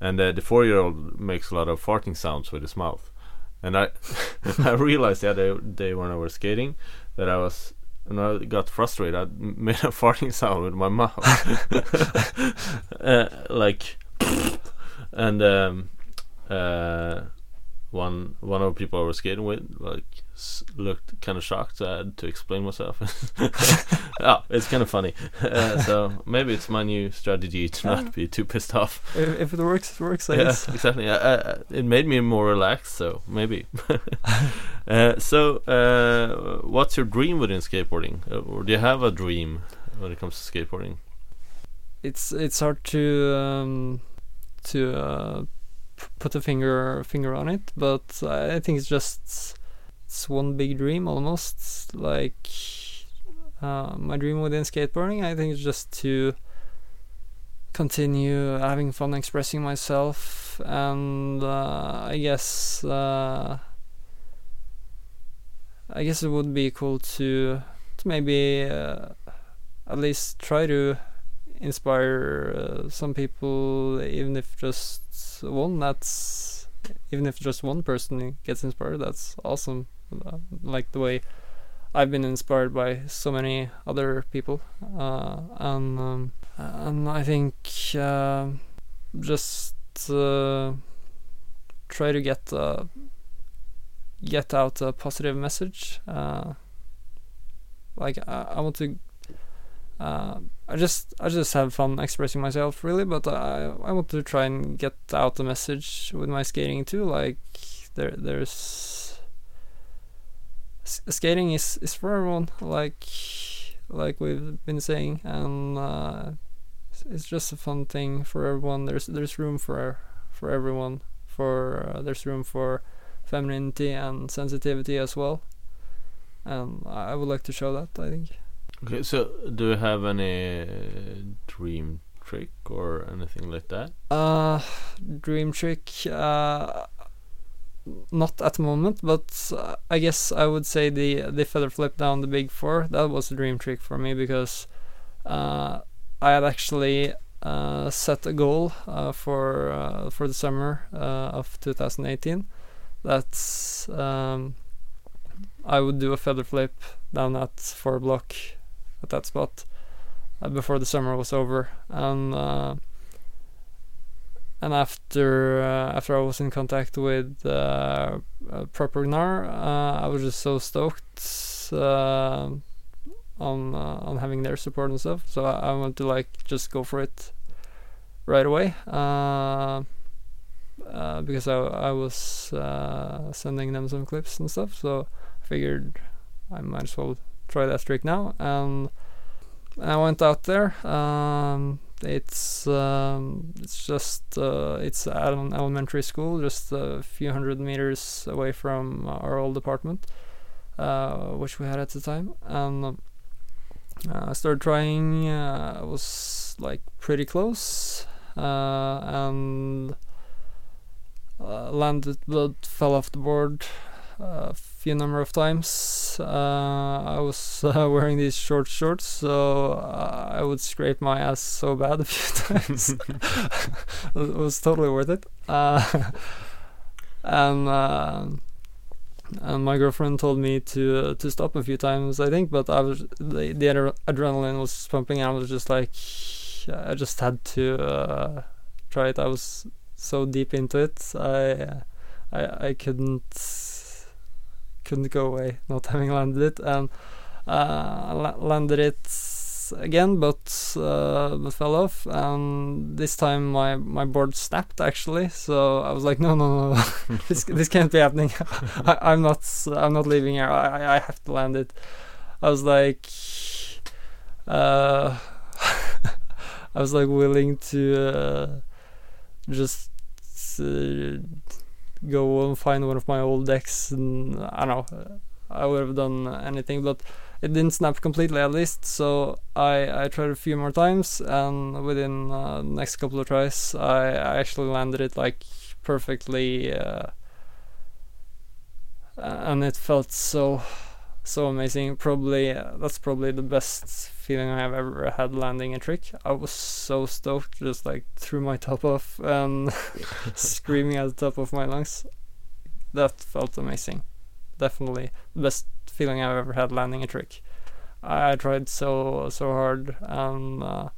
Speaker 2: and the four-year-old makes a lot of farting sounds with his mouth, and I I realized the other day when I was skating that I was and I got frustrated. I made a farting sound with my mouth, uh, like, and um, uh, one one of the people I was skating with like looked kind of shocked. So I had to explain myself. oh, it's kind of funny. Uh, so maybe it's my new strategy to not be too pissed off.
Speaker 3: If, if it works, it works. I
Speaker 2: yeah, guess. exactly. Uh, it made me more relaxed. So maybe. uh, so, uh, what's your dream within skateboarding, uh, or do you have a dream when it comes to skateboarding?
Speaker 3: It's it's hard to um, to uh, put a finger finger on it, but I think it's just it's one big dream almost. Like uh, my dream within skateboarding, I think it's just to continue having fun expressing myself, and uh, I guess uh, I guess it would be cool to to maybe uh, at least try to inspire uh, some people, even if just one that's even if just one person gets inspired that's awesome. Uh, like the way I've been inspired by so many other people. Uh, and um, and I think uh, just uh, try to get uh, get out a positive message. Uh, like I, I want to uh, I just I just have fun expressing myself really, but I I want to try and get out the message with my skating too. Like there there's skating is is for everyone. Like like we've been saying, and uh, it's just a fun thing for everyone. There's there's room for for everyone. For uh, there's room for femininity and sensitivity as well, and I would like to show that. I think.
Speaker 2: Okay, so do you have any dream trick or anything like that?
Speaker 3: Uh, dream trick. Uh, not at the moment, but uh, I guess I would say the the feather flip down the big four. That was a dream trick for me because uh, I had actually uh, set a goal uh, for uh, for the summer uh, of 2018 that um, I would do a feather flip down that four block at that spot uh, before the summer was over, and uh, and after uh, after I was in contact with uh, uh, I was just so stoked uh, on on having their support and stuff. So I, I want to like just go for it right away. Uh, because I I was uh, sending them some clips and stuff, so I figured I might as well try that trick now. And I went out there. Um, it's um, it's just uh, it's at an elementary school, just a few hundred meters away from our old apartment, uh, which we had at the time. And um, I started trying. Uh, I was like pretty close, uh, and uh, landed, but fell off the board a few number of times. Uh, I was uh, wearing these short shorts, so uh, I would scrape my ass so bad a few times. it was totally worth it. Uh, and uh, and my girlfriend told me to to stop a few times, I think, but I was the, the adre- adrenaline was pumping. And I was just like, I just had to uh, try it. I was so deep into it. I I I couldn't couldn't go away not having landed it and uh, la- landed it again but uh, but fell off. And this time my my board snapped actually. So I was like no no no this this can't be happening. I, I'm not I'm not leaving here. I I have to land it. I was like uh I was like willing to uh, just uh, go and find one of my old decks and I don't know I would have done anything but it didn't snap completely at least so I I tried a few more times and within uh, next couple of tries I, I actually landed it like perfectly uh, and it felt so so amazing probably uh, that's probably the best feeling I've ever had landing a trick I was so stoked just like threw my top off and screaming at the top of my lungs. That felt amazing. Definitely the best feeling I've ever had landing a trick. I tried so so hard and uh,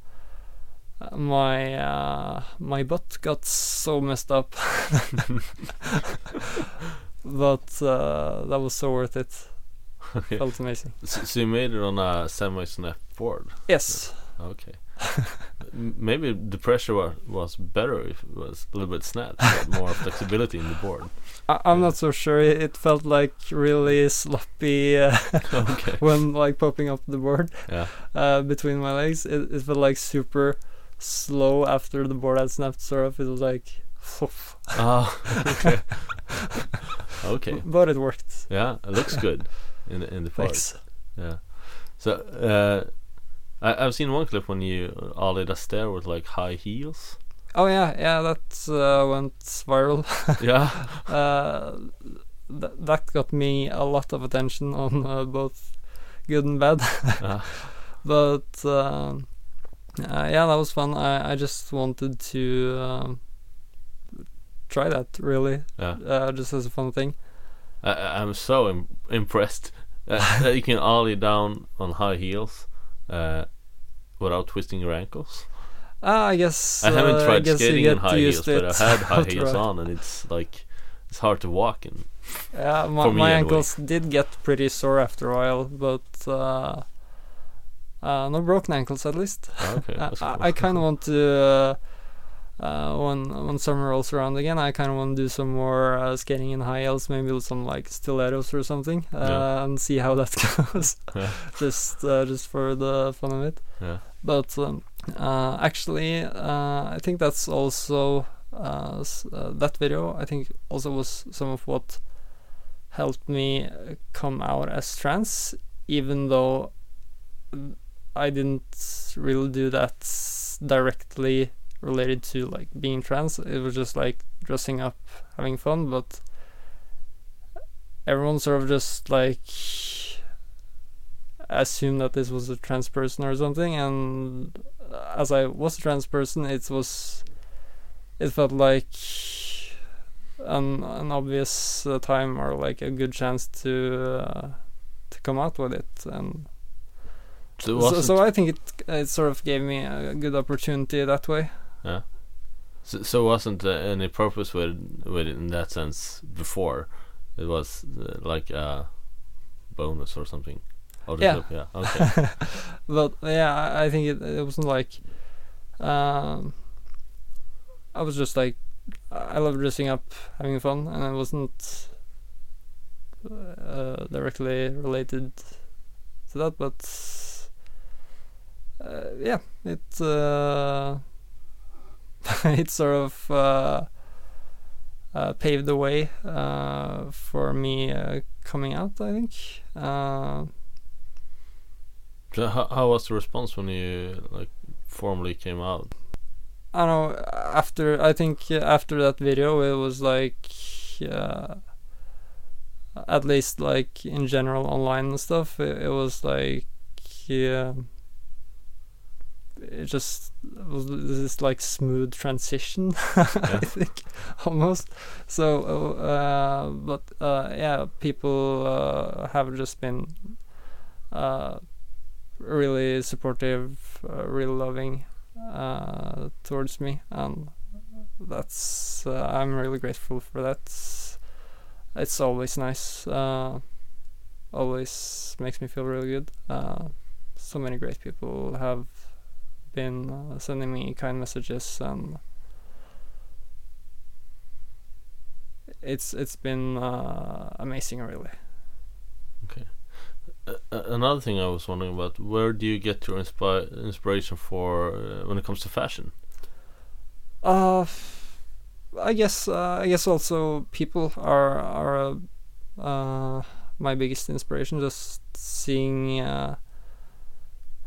Speaker 3: my uh, my butt got so messed up, but uh, that was so worth it.
Speaker 2: Okay.
Speaker 3: Felt amazing.
Speaker 2: So, so you made it on a semi-snap board.
Speaker 3: Yes,
Speaker 2: Okay. Maybe the pressure was, was better if it was a little bit snap, more flexibility in the board.
Speaker 3: I, I'm not so sure. It, it felt like really sloppy uh,
Speaker 2: Okay.
Speaker 3: when like popping up the board.
Speaker 2: Yeah.
Speaker 3: uh, between my legs. It, it felt like super slow after the board had snapped. Sort of, it was like,
Speaker 2: Ah. okay. okay.
Speaker 3: but it worked.
Speaker 2: Yeah, it looks good in the, in the part.
Speaker 3: Thanks.
Speaker 2: Yeah. So uh, I I've seen one clip when you ollied a stair with like high heels.
Speaker 3: Oh yeah, yeah, that uh, went viral.
Speaker 2: yeah.
Speaker 3: uh, th- that got me a lot of attention on uh, both good and bad.
Speaker 2: Ah.
Speaker 3: but um, uh, yeah, that was fun. I I just wanted to um, try that really,
Speaker 2: Yeah.
Speaker 3: uh, just as a fun thing.
Speaker 2: I, I- I'm so Im- impressed uh, that you can ollie down on high heels uh, without twisting your ankles.
Speaker 3: Uh, I guess
Speaker 2: I haven't
Speaker 3: uh, I
Speaker 2: tried
Speaker 3: you
Speaker 2: skating in high heels, but I had high heels on, and it's like it's hard to walk in.
Speaker 3: Yeah, my, my
Speaker 2: anyway.
Speaker 3: ankles did get pretty sore after a while, but uh, uh, no broken ankles at least.
Speaker 2: Okay,
Speaker 3: I,
Speaker 2: that's
Speaker 3: I,
Speaker 2: cool.
Speaker 3: I kind of want to uh, when when summer rolls around again. I kind of want to do some more uh, skating in high heels, maybe with some like stilettos or something, uh,
Speaker 2: Yeah.
Speaker 3: and see how that goes.
Speaker 2: Yeah.
Speaker 3: just uh, just for the fun of it.
Speaker 2: Yeah.
Speaker 3: But um, uh, actually, uh, I think that's also uh, s- uh, that video. I think also was some of what helped me come out as trans, even though mm, I didn't really do that directly related to like being trans. It was just like dressing up, having fun, but everyone sort of just like assumed that this was a trans person or something, and as I was a trans person, it was it felt like an an obvious uh, time or like a good chance to uh, to come out with it and
Speaker 2: So, it
Speaker 3: so,
Speaker 2: wasn't-
Speaker 3: so I think it it sort of gave me a good opportunity that way.
Speaker 2: So, so wasn't uh, any purpose with with it in that sense before? It was uh, like a bonus or something.
Speaker 3: Yeah.
Speaker 2: yeah. Okay.
Speaker 3: but yeah, I, I think it, it wasn't like um, I was just like I love dressing up, having fun, and it wasn't uh, directly related to that. But uh, yeah, it uh, it sort of uh, uh, paved the way uh, for me uh, coming out. I think. Uh,
Speaker 2: so how, how was the response when you like formally came out?
Speaker 3: I don't know. After I think after that video, it was like, uh, at least like in general online and stuff. It, it was like, yeah, it just was this like smooth transition. I think almost. So, uh, but uh, yeah, people uh, have just been uh, really supportive, uh, really loving uh, towards me, and that's uh, I'm really grateful for that. It's always nice. Uh, always makes me feel really good. Uh, so many great people have been uh, sending me kind messages, and it's it's been uh, amazing, really.
Speaker 2: Uh, uh, another thing I was wondering about: where do you get your inspi- inspiration for uh, when it comes to fashion?
Speaker 3: Uh, I guess uh, I guess also people are are uh, my biggest inspiration. Just seeing uh,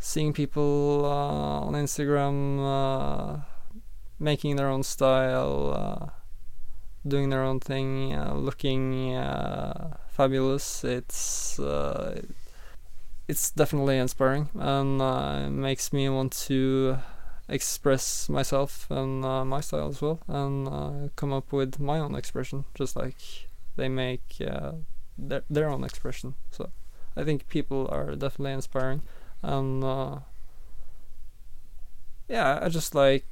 Speaker 3: seeing people uh, on Instagram uh, making their own style, uh, doing their own thing, uh, looking uh, fabulous. It's it's definitely inspiring and makes me want to express myself and uh, my style as well and uh, come up with my own expression just like they make uh, their, their own expression so i think people are definitely inspiring and uh, yeah i just like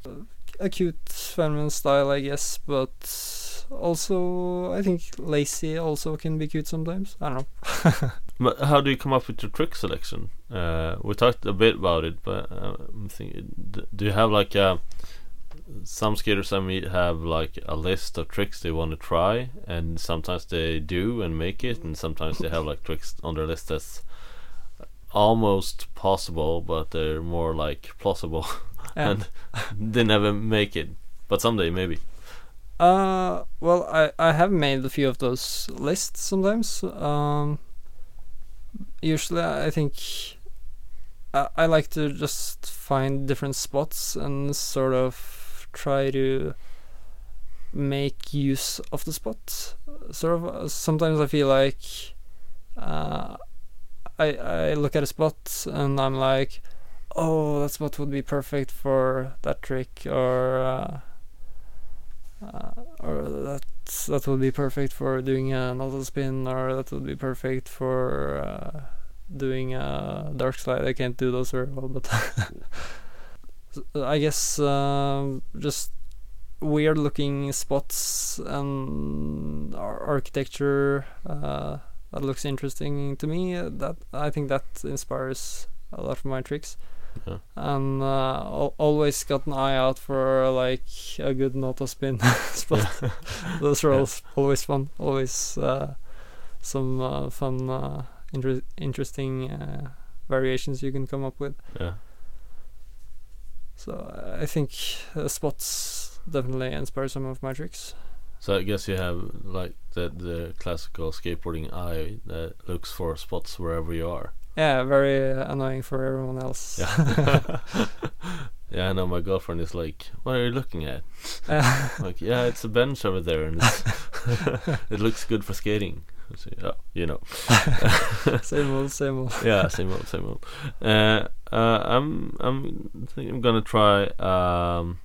Speaker 3: a cute feminine style i guess but also i think lacy also can be cute sometimes i don't know
Speaker 2: But how do you come up with your trick selection? Uh, we talked a bit about it, but uh, I'm thinking, do you have like a some skaters I meet have like a list of tricks they want to try, and sometimes they do and make it, and sometimes they have like tricks on their list that's almost possible, but they're more like plausible,
Speaker 3: and
Speaker 2: they never make it. But someday maybe.
Speaker 3: Uh, well, I I have made a few of those lists sometimes. Um, usually, I think I, I like to just find different spots and sort of try to make use of the spot. Sort of. uh, Sometimes I feel like uh, I I look at a spot and I'm like, oh, that spot would be perfect for that trick, or. Uh, uh, or that that would be perfect for doing a nozzle spin, or that would be perfect for uh, doing a dark slide. I can't do those very well, but I guess um, just weird looking spots and ar- architecture uh, that looks interesting to me. uh, That I think that inspires a lot of my tricks
Speaker 2: Yeah.
Speaker 3: and uh, al- always got an eye out for like a good nota spin spot. Those are
Speaker 2: Yeah.
Speaker 3: always fun. Always uh, some uh, fun, uh, inter- interesting uh, variations you can come up with.
Speaker 2: Yeah.
Speaker 3: So I think uh, spots definitely inspire some of my tricks.
Speaker 2: So I guess you have like the the classical skateboarding eye that looks for spots wherever you are.
Speaker 3: Yeah, very uh, annoying for everyone else.
Speaker 2: Yeah. yeah, I know my girlfriend is like, "What are you looking at?"
Speaker 3: Uh,
Speaker 2: Like, yeah, it's a bench over there, and it's it looks good for skating. see. Oh, you know.
Speaker 3: same old, same old.
Speaker 2: yeah, same old, same old. Uh, uh, I'm I'm think I'm gonna try. Um,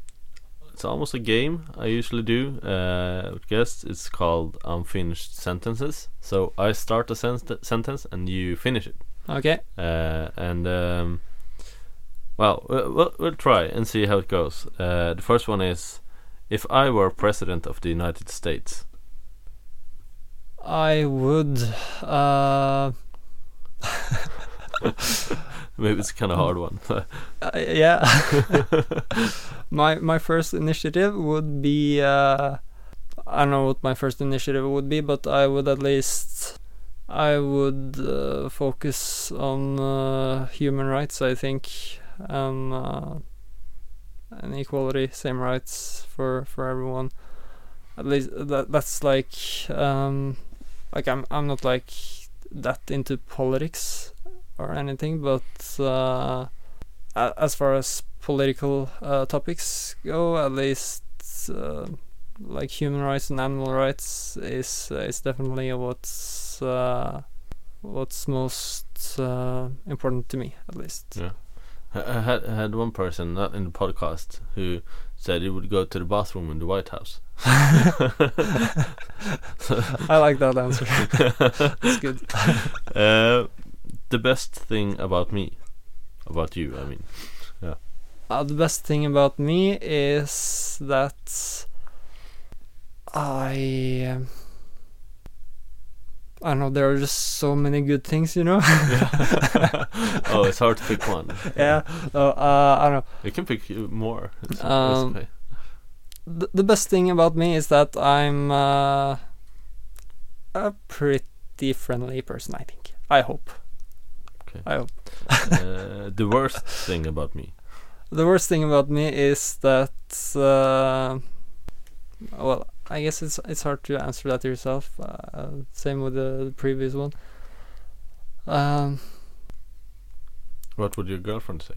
Speaker 2: it's almost a game I usually do uh, with guests. It's called unfinished sentences. So I start a sen- sentence and you finish it.
Speaker 3: Okay.
Speaker 2: Uh, and um, well, we'll, we'll, we'll try and see how it goes. Uh, the first one is, if I were president of the United States.
Speaker 3: I would. Uh,
Speaker 2: Maybe it's kind of hard one.
Speaker 3: uh, yeah. my my first initiative would be. Uh, I don't know what my first initiative would be, but I would at least. I would uh, focus on uh, human rights. I think, and uh, and equality, same rights for for everyone. At least that that's like um, like I'm I'm not like that into politics or anything, but uh, as far as political uh, topics go, at least uh, like human rights and animal rights is is definitely what's uh, what's most uh, important to me, at least.
Speaker 2: Yeah. I I had I had one person not in the podcast who said he would go to the bathroom in the White House.
Speaker 3: I like that answer. It's good.
Speaker 2: Uh, the best thing about me, about you, I mean.
Speaker 3: Uh, the best thing about me is that I. um, I don't know. There are just so many good things, you know.
Speaker 2: oh, it's hard to pick one.
Speaker 3: yeah. So, uh, I don't know.
Speaker 2: You can pick uh, more. It's- it's
Speaker 3: Um,
Speaker 2: okay.
Speaker 3: the, the best thing about me is that I'm uh, a pretty friendly person. I think. I hope.
Speaker 2: Okay.
Speaker 3: I hope.
Speaker 2: uh, the worst thing about me.
Speaker 3: The worst thing about me is that. Uh, well, I guess it's it's hard to answer that yourself. Uh, same with the, the previous one. Um,
Speaker 2: What would your girlfriend say?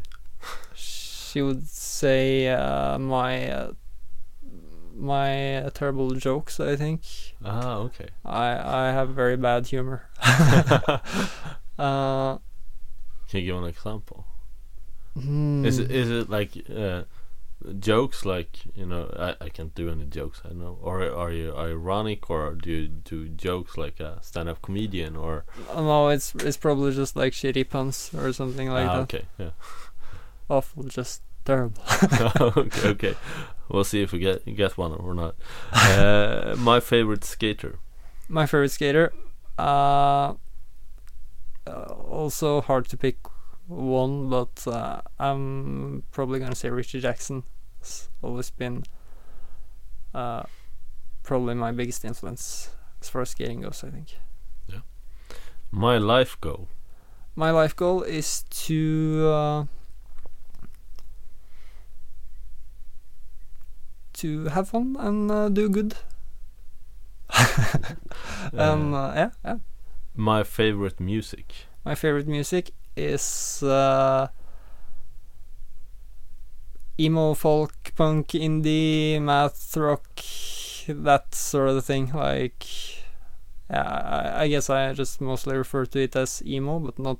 Speaker 3: she would say uh, my uh, my uh, terrible jokes. I think
Speaker 2: Ah, okay.
Speaker 3: I I have very bad humor. uh,
Speaker 2: Can you give an example?
Speaker 3: hmm,
Speaker 2: Is it is it like uh, jokes like you know I, I can't do any jokes I know or are you ironic or do you do jokes like a stand-up comedian or
Speaker 3: no, it's it's probably just like shitty puns or something like
Speaker 2: ah,
Speaker 3: that.
Speaker 2: okay yeah
Speaker 3: Awful, just terrible.
Speaker 2: okay okay we'll see if we get get one or not uh, my favorite skater
Speaker 3: My favorite skater. Uh, uh, also hard to pick one, but uh, I'm probably gonna say Richard Jackson. It's always been uh, probably my biggest influence as far as skating goes. I think Yeah.
Speaker 2: my life goal
Speaker 3: my life goal is to uh, to have fun and uh, do good. um,
Speaker 2: Uh,
Speaker 3: uh, yeah, yeah.
Speaker 2: My favorite music
Speaker 3: My favorite music is uh, emo, folk, punk, indie, math rock, that sort of thing. Like, yeah, I, I guess I just mostly refer to it as emo, but not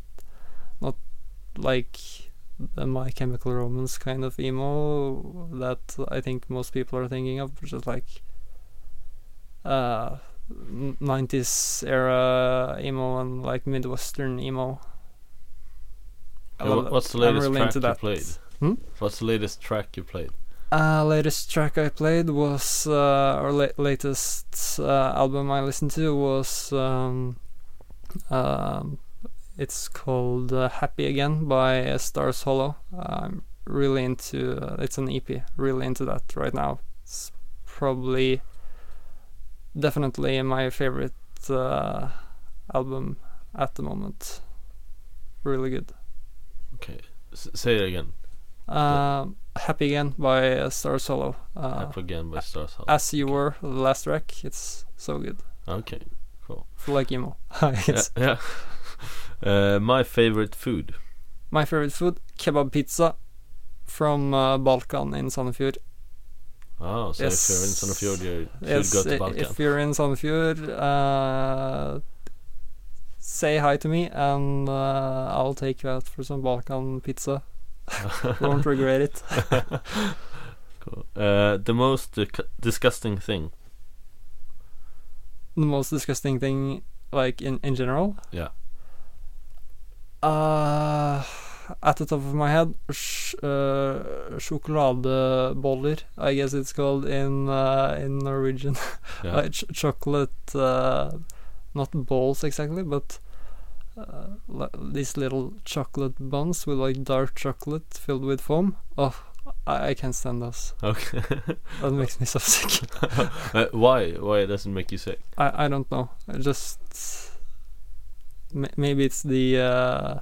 Speaker 3: not like the My Chemical Romance kind of emo that I think most people are thinking of, which is like uh, 90s era emo and like Midwestern emo. I
Speaker 2: Uh,
Speaker 3: love
Speaker 2: wha-
Speaker 3: that.
Speaker 2: what's the latest track you played
Speaker 3: Hmm?
Speaker 2: what's the latest track you played
Speaker 3: Uh, latest track I played was, uh, or la- latest uh, album I listened to was, um, um, it's called uh, Happy Again by uh, Stars Hollow. I'm really into, uh, it's an EP, really into that right now. It's probably, definitely my favorite uh, album at the moment. Really good.
Speaker 2: okay S- say it again
Speaker 3: Um, Happy Again by uh, Stars Hollow. Uh,
Speaker 2: Up again by Star Solo.
Speaker 3: As You Were, the last track. It's so good.
Speaker 2: okay
Speaker 3: Full like emo.
Speaker 2: Yeah, yeah. uh, my favorite food
Speaker 3: My favorite food, kebab pizza from uh, Balkan in Sandefjord.
Speaker 2: Oh, so
Speaker 3: Yes.
Speaker 2: if you're in Sandefjord, you should
Speaker 3: Yes,
Speaker 2: go to Balkan.
Speaker 3: if you're in Sandefjord, uh, say hi to me, and uh, I'll take you out for some Balkan pizza. Won't regret it.
Speaker 2: Cool. Uh, the most disgusting thing.
Speaker 3: The most disgusting thing, like in in general.
Speaker 2: Yeah.
Speaker 3: Uh, at the top of my head, sh- uh, sjokoladeboller. I guess it's called in uh, in Norwegian.
Speaker 2: Yeah.
Speaker 3: Uh, ch- chocolate, uh, not balls exactly, but uh, these little chocolate buns with like dark chocolate filled with foam. Oh, I, I can't stand those.
Speaker 2: Okay.
Speaker 3: That makes me so sick.
Speaker 2: uh, why? Why does it make you sick?
Speaker 3: I, I don't know. I just maybe it's the uh,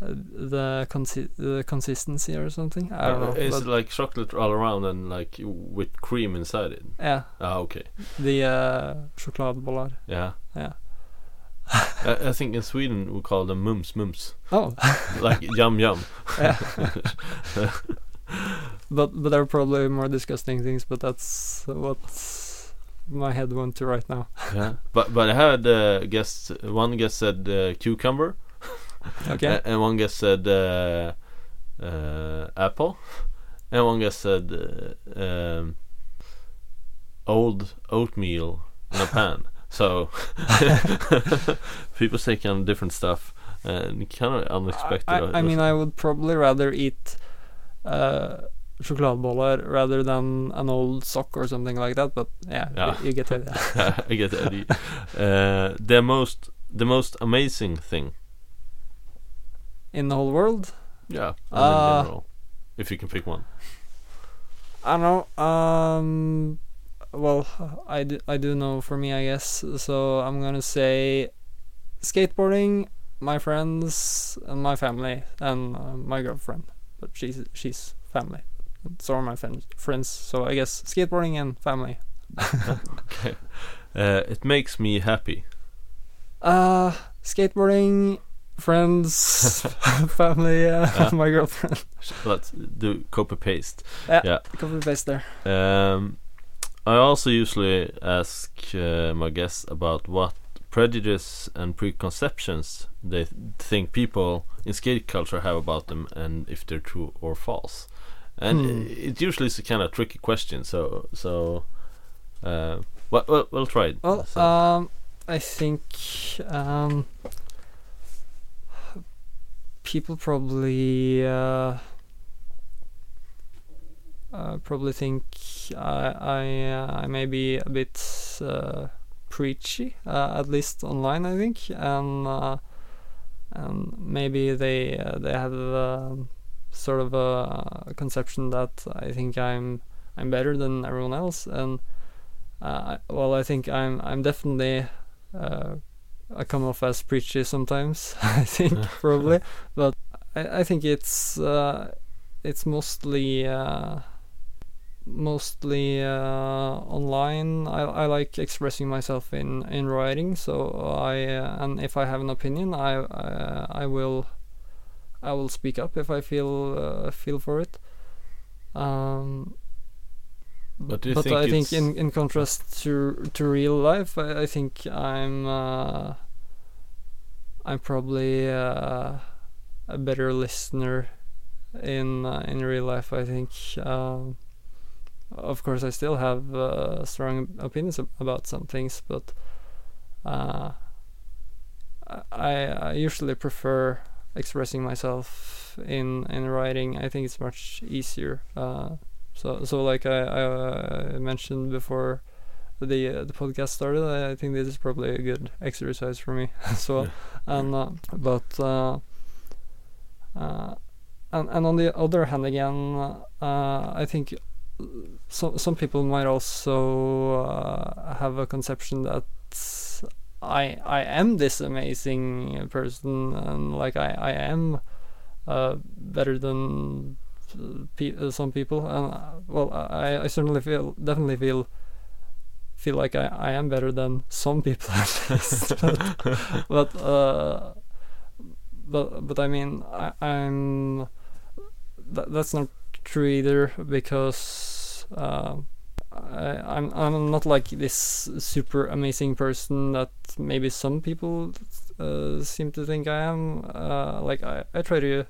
Speaker 3: the consi- the consistency or something. I don't
Speaker 2: Uh,
Speaker 3: know.
Speaker 2: Is it like chocolate all around and like with cream inside it?
Speaker 3: yeah,
Speaker 2: Ah, okay.
Speaker 3: the uh, chokladbollar.
Speaker 2: Yeah.
Speaker 3: Yeah.
Speaker 2: I, I think in Sweden we call them mums mums,
Speaker 3: Oh,
Speaker 2: like yum yum.
Speaker 3: yeah. but but there are probably more disgusting things. But that's what my head went to right now.
Speaker 2: Yeah. But but I had uh, guest. One guest said uh, cucumber.
Speaker 3: Okay.
Speaker 2: And one guest said uh, uh, apple, and one guest said uh, um, old oatmeal in a pan. So people say kind of different stuff and kind of unexpected.
Speaker 3: I, I, I mean, I would probably rather eat uh, chokladbollar rather than an old sock or something like that. But yeah,
Speaker 2: Yeah.
Speaker 3: You, you get it.
Speaker 2: I get the idea. Uh, the most the most amazing thing.
Speaker 3: In the whole world,
Speaker 2: Yeah. and in
Speaker 3: Uh,
Speaker 2: general, if you can pick one.
Speaker 3: I don't know. Um, well, I do, I do know for me, I guess. So I'm gonna say skateboarding, my friends, and my family, and uh, my girlfriend. But she's she's family. So are my friends. Friends. So I guess skateboarding and family.
Speaker 2: Okay. Uh, it makes me happy.
Speaker 3: Uh, skateboarding, friends, family, uh,
Speaker 2: Yeah.
Speaker 3: my girlfriend.
Speaker 2: Let's do copy paste.
Speaker 3: Yeah.
Speaker 2: Yeah.
Speaker 3: Copy paste there.
Speaker 2: Um, I also usually ask uh, my guests about what prejudice and preconceptions they th- think people in skate culture have about them and if they're true or false. And
Speaker 3: Hmm.
Speaker 2: it usually is a kind of tricky question. So so, uh, well, well we'll try it.
Speaker 3: Well,
Speaker 2: So-
Speaker 3: um, I think um, people probably uh, uh, probably think I I, uh, I may be a bit uh, preachy, uh, at least online. I think, and uh, and maybe they they have um sort of a conception that I think I'm I'm better than everyone else, and well, I think I'm I'm definitely I come off as preachy sometimes. I think probably, but I, I think it's uh, it's mostly uh, mostly uh, online. I, I like expressing myself in, in writing. So I uh, and if I have an opinion, I I, I will I will speak up if I feel uh, feel for it. Um,
Speaker 2: But
Speaker 3: but
Speaker 2: think
Speaker 3: I think in, in contrast to to real life, I, I think I'm uh, I'm probably uh, a better listener in uh, in real life. I think. Um, of course, I still have uh, strong opinions ab- about some things, but uh, I I usually prefer expressing myself in in writing. I think it's much easier. Uh, so so like I, I uh, mentioned before the uh, the podcast started, I, I think this is probably a good exercise for me as well. And uh, but uh, uh, and and on the other hand again, uh, I think some some people might also uh, have a conception that I I am this amazing person and like I I am uh, better than pe- uh, some people and uh, well I I certainly feel definitely feel feel like I, I am better than some people at least but but, uh, but but I mean I, I'm that, that's not true either because uh, I, I'm I'm not like this super amazing person that maybe some people uh, seem to think I am. Uh, like I, I try to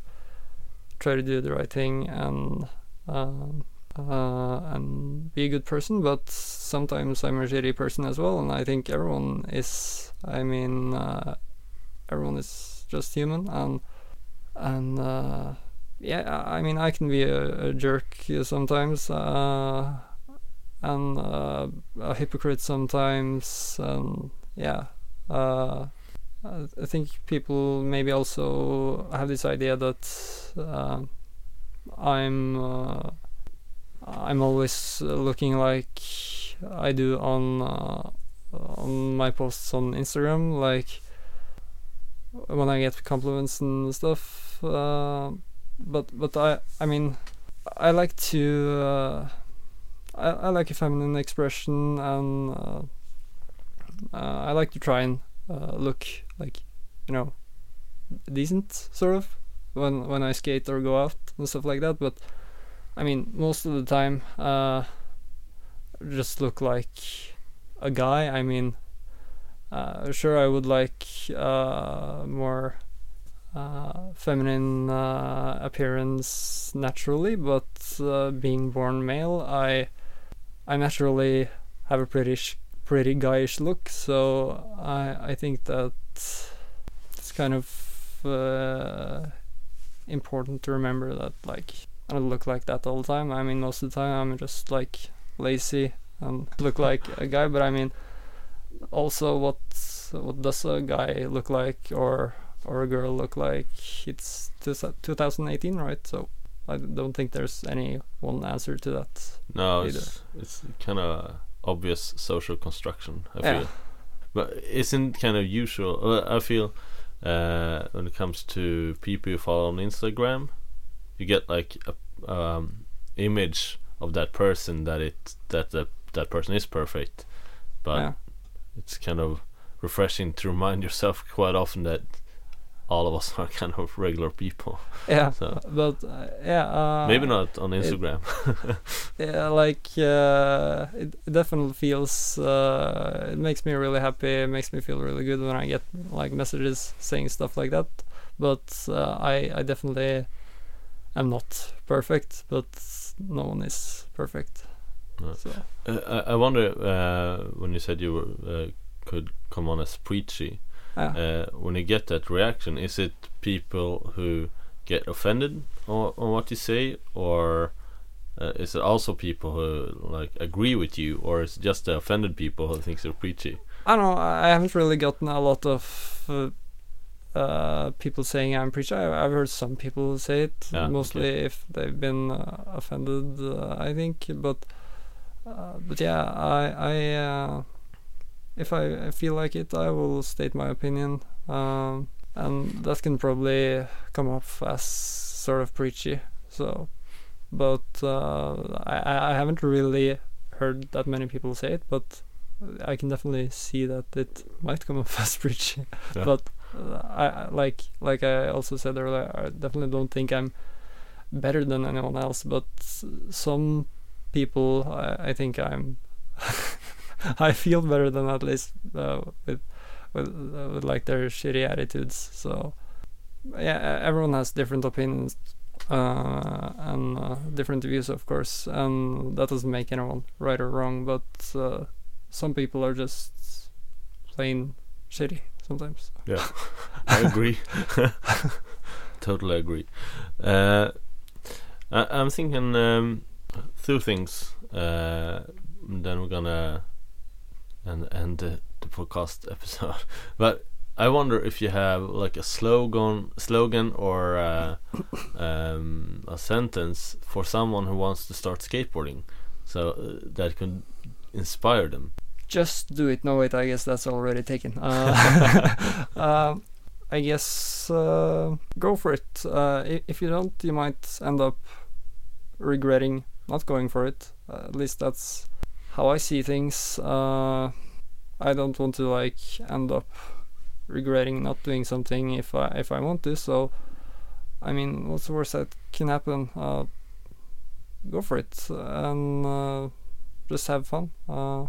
Speaker 3: try to do the right thing and um, uh, and be a good person, but sometimes I'm a shitty person as well, and I think everyone is. I mean, uh, everyone is just human, and and uh, yeah, I mean, I can be a, a jerk sometimes, uh, and uh, a hypocrite sometimes, and yeah. I think people maybe also have this idea that uh, I'm uh, I'm always looking like I do on uh, on my posts on Instagram, like when I get compliments and stuff. Uh, but but I I mean I like to uh, I like if I like a feminine expression and uh, I like to try and look like you know decent sort of when when I skate or go out and stuff like that. But I mean, most of the time, uh, just look like a guy. I mean, uh, sure, I would like uh, more uh, feminine uh, appearance naturally, but uh, being born male, I I naturally have a pretty pretty guyish look. So I I think that it's kind of uh, important to remember that like I don't look like that all the time. I mean, most of the time I'm just like lazy and look like a guy. But I mean, also what what does a guy look like or or a girl look like? It's 2018, right? So I don't think there's any one answer to that.
Speaker 2: No,
Speaker 3: either.
Speaker 2: it's it's kind of obvious social construction. I
Speaker 3: Yeah.
Speaker 2: feel, but isn't kind of usual. Uh, I feel uh, when it comes to people you follow on Instagram, you get like a um, image of that person that it that that that person is perfect, but
Speaker 3: yeah.
Speaker 2: it's kind of refreshing to remind yourself quite often that all of us are kind of regular people.
Speaker 3: Yeah.
Speaker 2: So
Speaker 3: But uh, yeah. Uh,
Speaker 2: maybe not on
Speaker 3: it-
Speaker 2: Instagram.
Speaker 3: Yeah, like uh, it it definitely feels. Uh, it makes me really happy. It makes me feel really good when I get like messages saying stuff like that. But uh, I I definitely am not perfect. But no one is perfect.
Speaker 2: No.
Speaker 3: So
Speaker 2: Uh, I, I wonder uh, when you said you were, uh, could come on as preachy. Uh, when you get that reaction, is it people who get offended on, on what you say, or uh, is it also people who like agree with you, or is it just the offended people who think you're preachy?
Speaker 3: I don't know. I I haven't really gotten a lot of uh, uh, people saying I'm preachy. I, I've heard some people say it,
Speaker 2: Yeah,
Speaker 3: mostly
Speaker 2: okay.
Speaker 3: if they've been uh, offended. Uh, I think, but uh, but yeah, I I uh, if I, I feel like it, I will state my opinion, um, and that can probably come off as sort of preachy. So, but uh, I I haven't really heard that many people say it, but I can definitely see that it might come off as preachy,
Speaker 2: Yeah.
Speaker 3: but uh, I like like I also said earlier, I definitely don't think I'm better than anyone else. But some people, I, I think I'm, I feel better than at least uh, with with uh, with like their shitty attitudes. So yeah, everyone has different opinions. Uh, and uh, different views, of course, and that doesn't make anyone right or wrong. But uh, some people are just plain shitty sometimes.
Speaker 2: Yeah, I agree. totally agree. Uh, I, I'm thinking um, two things. Uh, then we're gonna end end the, the podcast episode. But I wonder if you have like a slogan, slogan or uh, um, a sentence for someone who wants to start skateboarding, so uh, that could inspire them.
Speaker 3: Just do it. No, wait, I guess that's already taken. Uh, um, I guess uh, go for it. Uh, if you don't, you might end up regretting not going for it. Uh, at least that's how I see things. Uh, I don't want to like end up regretting not doing something if I if I want to. So, I mean, what's the worst that can happen? Uh, go for it and uh, just have fun. Uh,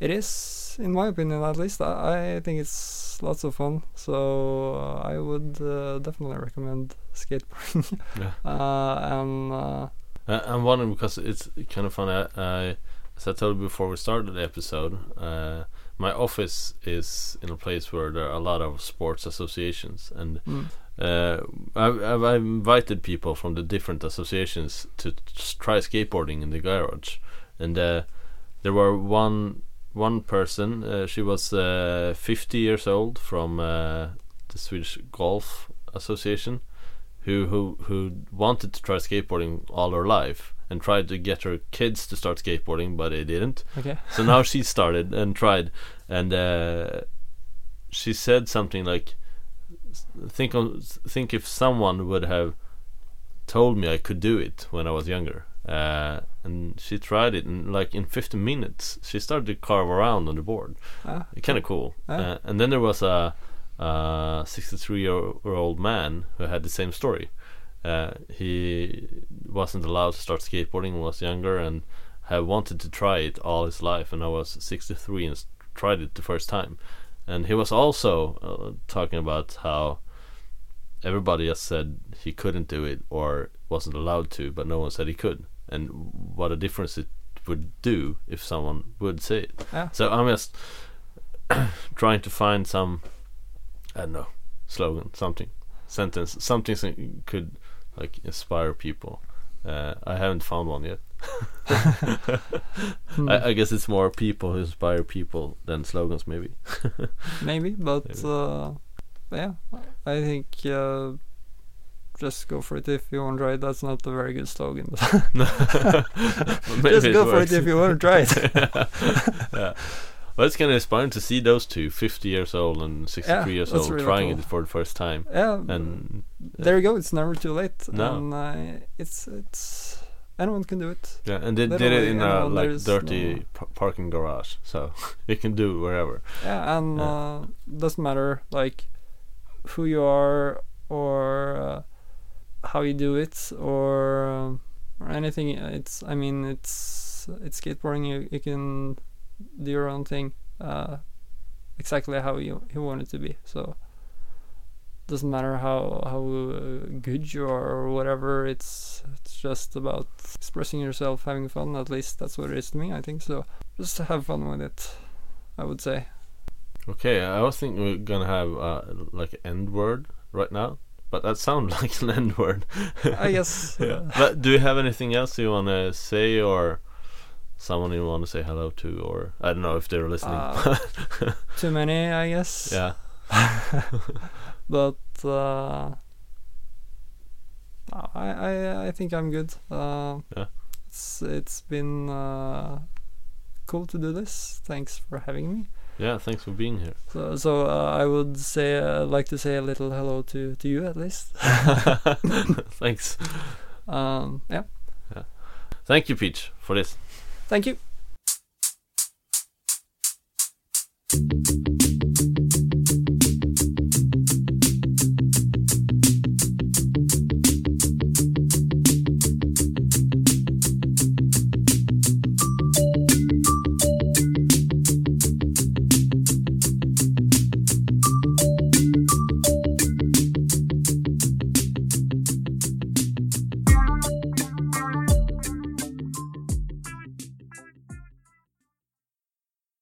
Speaker 3: it is, in my opinion, at least. I, I think it's lots of fun. So uh, I would uh, definitely recommend skateboarding.
Speaker 2: Yeah.
Speaker 3: uh, and uh,
Speaker 2: I'm wondering because it's kind of funny. I, I, as I told you before we started the episode, uh, my office is in a place where there are a lot of sports associations, and
Speaker 3: mm,
Speaker 2: uh, I've, I've invited people from the different associations to try skateboarding in the garage, and uh, there were one one person. Uh, she was uh, 50 years old from uh, the Swedish Golf Association, who who who wanted to try skateboarding all her life and tried to get her kids to start skateboarding, but they didn't.
Speaker 3: okay.
Speaker 2: So now she started and tried, and uh, she said something like, "Think of think if someone would have told me I could do it when I was younger." Uh, and she tried it, and like in 15 minutes, she started to carve around on the board.
Speaker 3: Ah,
Speaker 2: Kind of cool.
Speaker 3: Ah.
Speaker 2: Uh, and then there was a, a 63 year old man who had the same story. Uh, he wasn't allowed to start skateboarding when he was younger and had wanted to try it all his life. And I was 63 and tried it the first time. And he was also uh, talking about how everybody just said he couldn't do it or wasn't allowed to, but no one said he could. And what a difference it would do if someone would say it.
Speaker 3: Yeah.
Speaker 2: So I'm just trying to find some, I don't know, slogan, something, sentence, something that could like inspire people. Uh, I haven't found one yet.
Speaker 3: Hmm,
Speaker 2: I, I guess it's more people who inspire people than slogans, maybe.
Speaker 3: maybe, but
Speaker 2: maybe.
Speaker 3: uh, yeah, I think uh, just go for it if you want to try it. That's not a very good slogan. Just go for it if you want to try it.
Speaker 2: yeah. Well, it's kind of inspiring to see those two, 50 years old and 63
Speaker 3: Yeah,
Speaker 2: years old,
Speaker 3: really
Speaker 2: trying
Speaker 3: cool.
Speaker 2: it for the first time.
Speaker 3: yeah,
Speaker 2: And
Speaker 3: there you go. It's never too late.
Speaker 2: No.
Speaker 3: And uh, it's it's anyone can do it.
Speaker 2: yeah, and they did it in a like dirty
Speaker 3: no-
Speaker 2: parking garage, so you can do it wherever.
Speaker 3: Yeah, and
Speaker 2: Yeah.
Speaker 3: Uh, doesn't matter like who you are or uh, how you do it or um, or anything. It's I mean it's it's skateboarding. You you can do your own thing uh, exactly how you you want it to be. So doesn't matter how how good you are or whatever. It's it's just about expressing yourself, having fun. At least that's what it is to me. I think so. Just have fun with it. I would say.
Speaker 2: Okay, I was thinking we're gonna have uh, like an end word right now, but that sounds like an end word.
Speaker 3: I guess.
Speaker 2: yeah.
Speaker 3: uh,
Speaker 2: But do you have anything else you want to say or someone you want to say hello to or I don't know if they're listening.
Speaker 3: Uh, too many, I guess.
Speaker 2: yeah.
Speaker 3: But uh, I, I I think I'm good. Uh,
Speaker 2: Yeah.
Speaker 3: It's it's been uh, cool to do this. Thanks for having me.
Speaker 2: Yeah, thanks for being here.
Speaker 3: So so uh, I would say uh, like to say a little hello to to you at least.
Speaker 2: thanks.
Speaker 3: Um, yeah.
Speaker 2: Thank you, Peach, for this.
Speaker 3: Thank you.